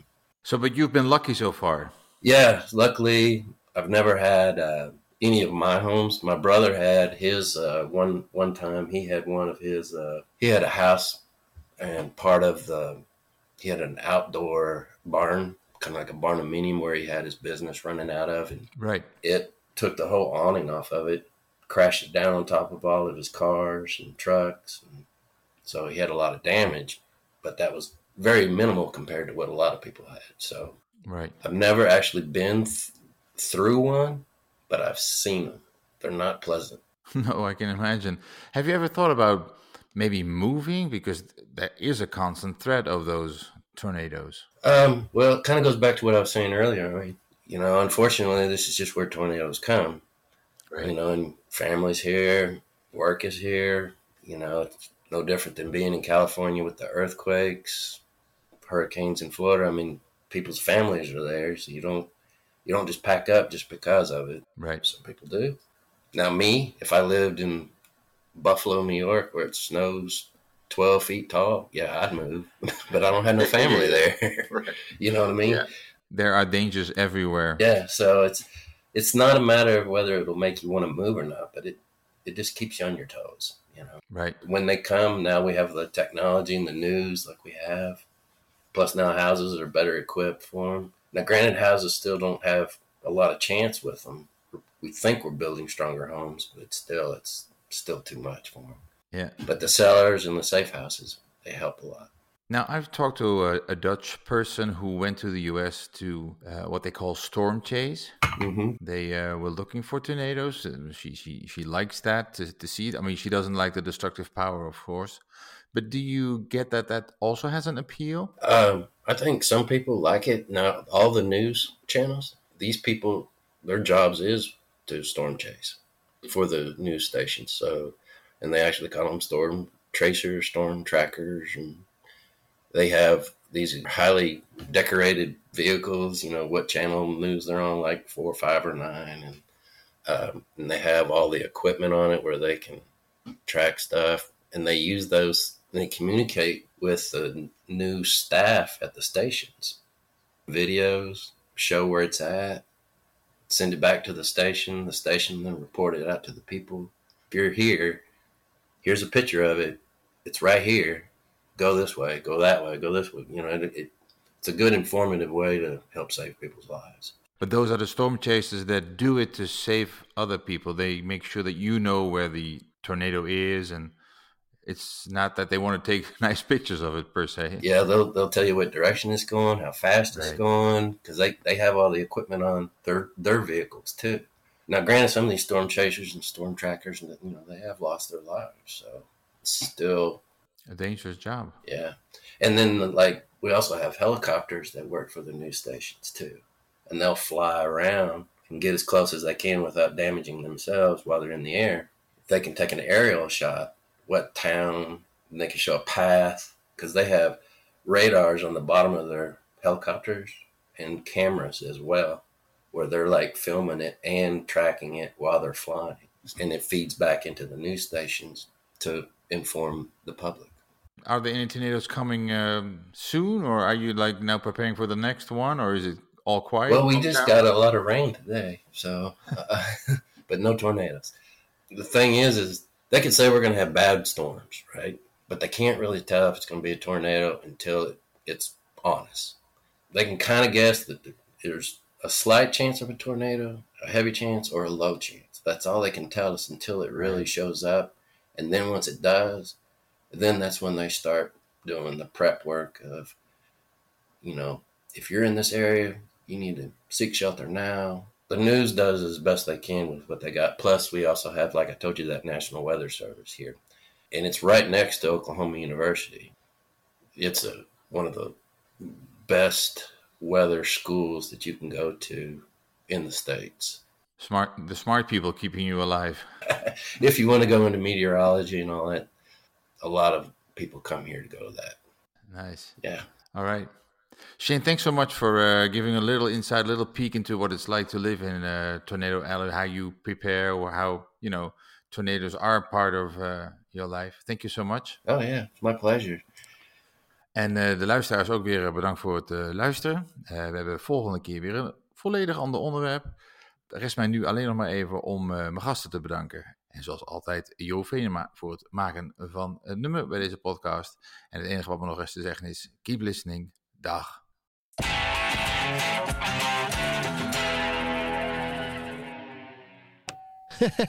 So, but you've been lucky so far. Yeah, luckily I've never had uh, any of my homes. My brother had his uh, one one time. He had one of his. Uh, he had a house, and part of the he had an outdoor barn, kind of like a barnuminium where he had his business running out of, and Right. it took the whole awning off of it, crashed it down on top of all of his cars and trucks, and so he had a lot of damage. But that was very minimal compared to what a lot of people had. So Right. I've never actually been th- through one, but I've seen them. They're not pleasant. (laughs) No, I can imagine. Have you ever thought about maybe moving because there is a constant threat of those tornadoes? Um, well, it kind of goes back to what I was saying earlier. I mean, you know, unfortunately, this is just where tornadoes come. You know, and families here, work is here. You know, it's no different than being in California with the earthquakes, hurricanes in Florida. I mean, people's families are there, so you don't you don't just pack up just because of it. Right. Some people do. Now, me, if I lived in Buffalo, New York, where it snows 12 feet tall, yeah, I'd move. (laughs) but I don't have no family (laughs) there. Right. you know what I mean? Yeah. There are dangers everywhere. Yeah, so it's it's not a matter of whether it'll make you want to move or not, but it it just keeps you on your toes, you know. Right. When they come, now we have the technology and the news like we have. Plus now houses are better equipped for them. Now granted houses still don't have a lot of chance with them we think we're building stronger homes, but it's still it's still too much for them. Yeah. But the cellars and the safe houses they help a lot. Now, I've talked to a, a Dutch person who went to the US to uh, what they call storm chase. hmm They uh, were looking for tornadoes. She, she, she likes that to, to see it. I mean, she doesn't like the destructive power, of course. But do you get that that also has an appeal? Um, I think some people like it. Now, all the news channels, these people, their jobs is to storm chase for the news stations. So, and they actually call them storm tracers, storm trackers, and they have these highly decorated vehicles. You know what channel news they're on, like four, five, or nine, and um, and they have all the equipment on it where they can track stuff, and they use those. They communicate with the new staff at the stations, videos, show where it's at, send it back to the station. The station then report it out to the people. If you're here, here's a picture of it. It's right here. Go this way. Go that way. Go this way. You know, it, it, it's a good informative way to help save people's lives. But those are the storm chasers that do it to save other people. They make sure that you know where the tornado is, and it's not that they want to take (laughs) nice pictures of it per se. Yeah, they'll they'll tell you what direction it's going, how fast it's going, because they, they have all the equipment on their their vehicles too. Now, granted, some of these storm chasers and storm trackers, and you know, they have lost their lives, so it's still A dangerous job. yeah. And then like we also have helicopters that work for the news stations too, and they'll fly around and get as close as they can without damaging themselves while they're in the air. They can take an aerial shot, what town, and they can show a path because they have radars on the bottom of their helicopters and cameras as well, where they're like filming it and tracking it while they're flying, and it feeds back into the news stations to inform the public. Are there any tornadoes coming um, soon, or are you like now preparing for the next one, or is it all quiet? Well, we just town? got a lot of rain today, so uh, (laughs) but no tornadoes. The thing is, is they could say we're going to have bad storms, right? But they can't really tell if it's going to be a tornado until it, it's on us. They can kind of guess that there's a slight chance of a tornado, a heavy chance, or a low chance. That's all they can tell us until it really shows up, and then once it does, then that's when they start doing the prep work of, you know, if you're in this area, you need to seek shelter now. The news does as best they can with what they got. Plus, we also have, like I told you, that National Weather Service here, and it's right next to Oklahoma University. It's a one of the best weather schools that you can go to in the states. smart. The smart people keeping you alive. (laughs) if you want to go into meteorology and all that, a lot of people come here to go to that. Nice. Yeah. All right. Shane, thanks so much for uh, giving a little insight, a little peek into what it's like to live in uh, Tornado Alley, how you prepare, or how you know tornadoes are part of uh, your life. Thank you so much. Oh yeah, it's my pleasure. En eh, de luisteraars ook weer eh, bedankt voor het luisteren. We hebben volgende keer weer een volledig ander onderwerp. Er rest mij nu alleen nog maar even om mijn gasten te bedanken. En zoals altijd Jo Venema voor het maken van het nummer bij deze podcast. En het enige wat me nog rest te zeggen is, keep listening. Dag. (laughs)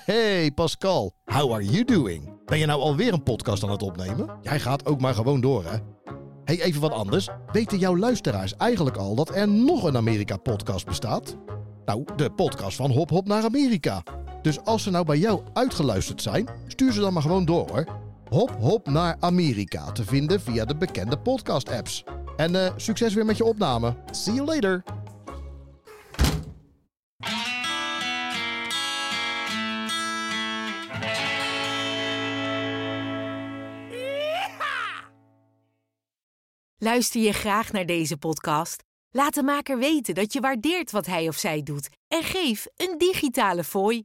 Hey Pascal, how are you doing? Ben je nou alweer een podcast aan het opnemen? Jij gaat ook maar gewoon door, hè? Hey, even wat anders. Weten jouw luisteraars eigenlijk al dat er nog een Amerika-podcast bestaat? Nou, de podcast van Hop Hop naar Amerika. Dus als ze nou bij jou uitgeluisterd zijn, stuur ze dan maar gewoon door, hoor. Hop Hop naar Amerika te vinden via de bekende podcast-apps. En eh, succes weer met je opname. See you later. Luister je graag naar deze podcast? Laat de maker weten dat je waardeert wat hij of zij doet en geef een digitale fooi.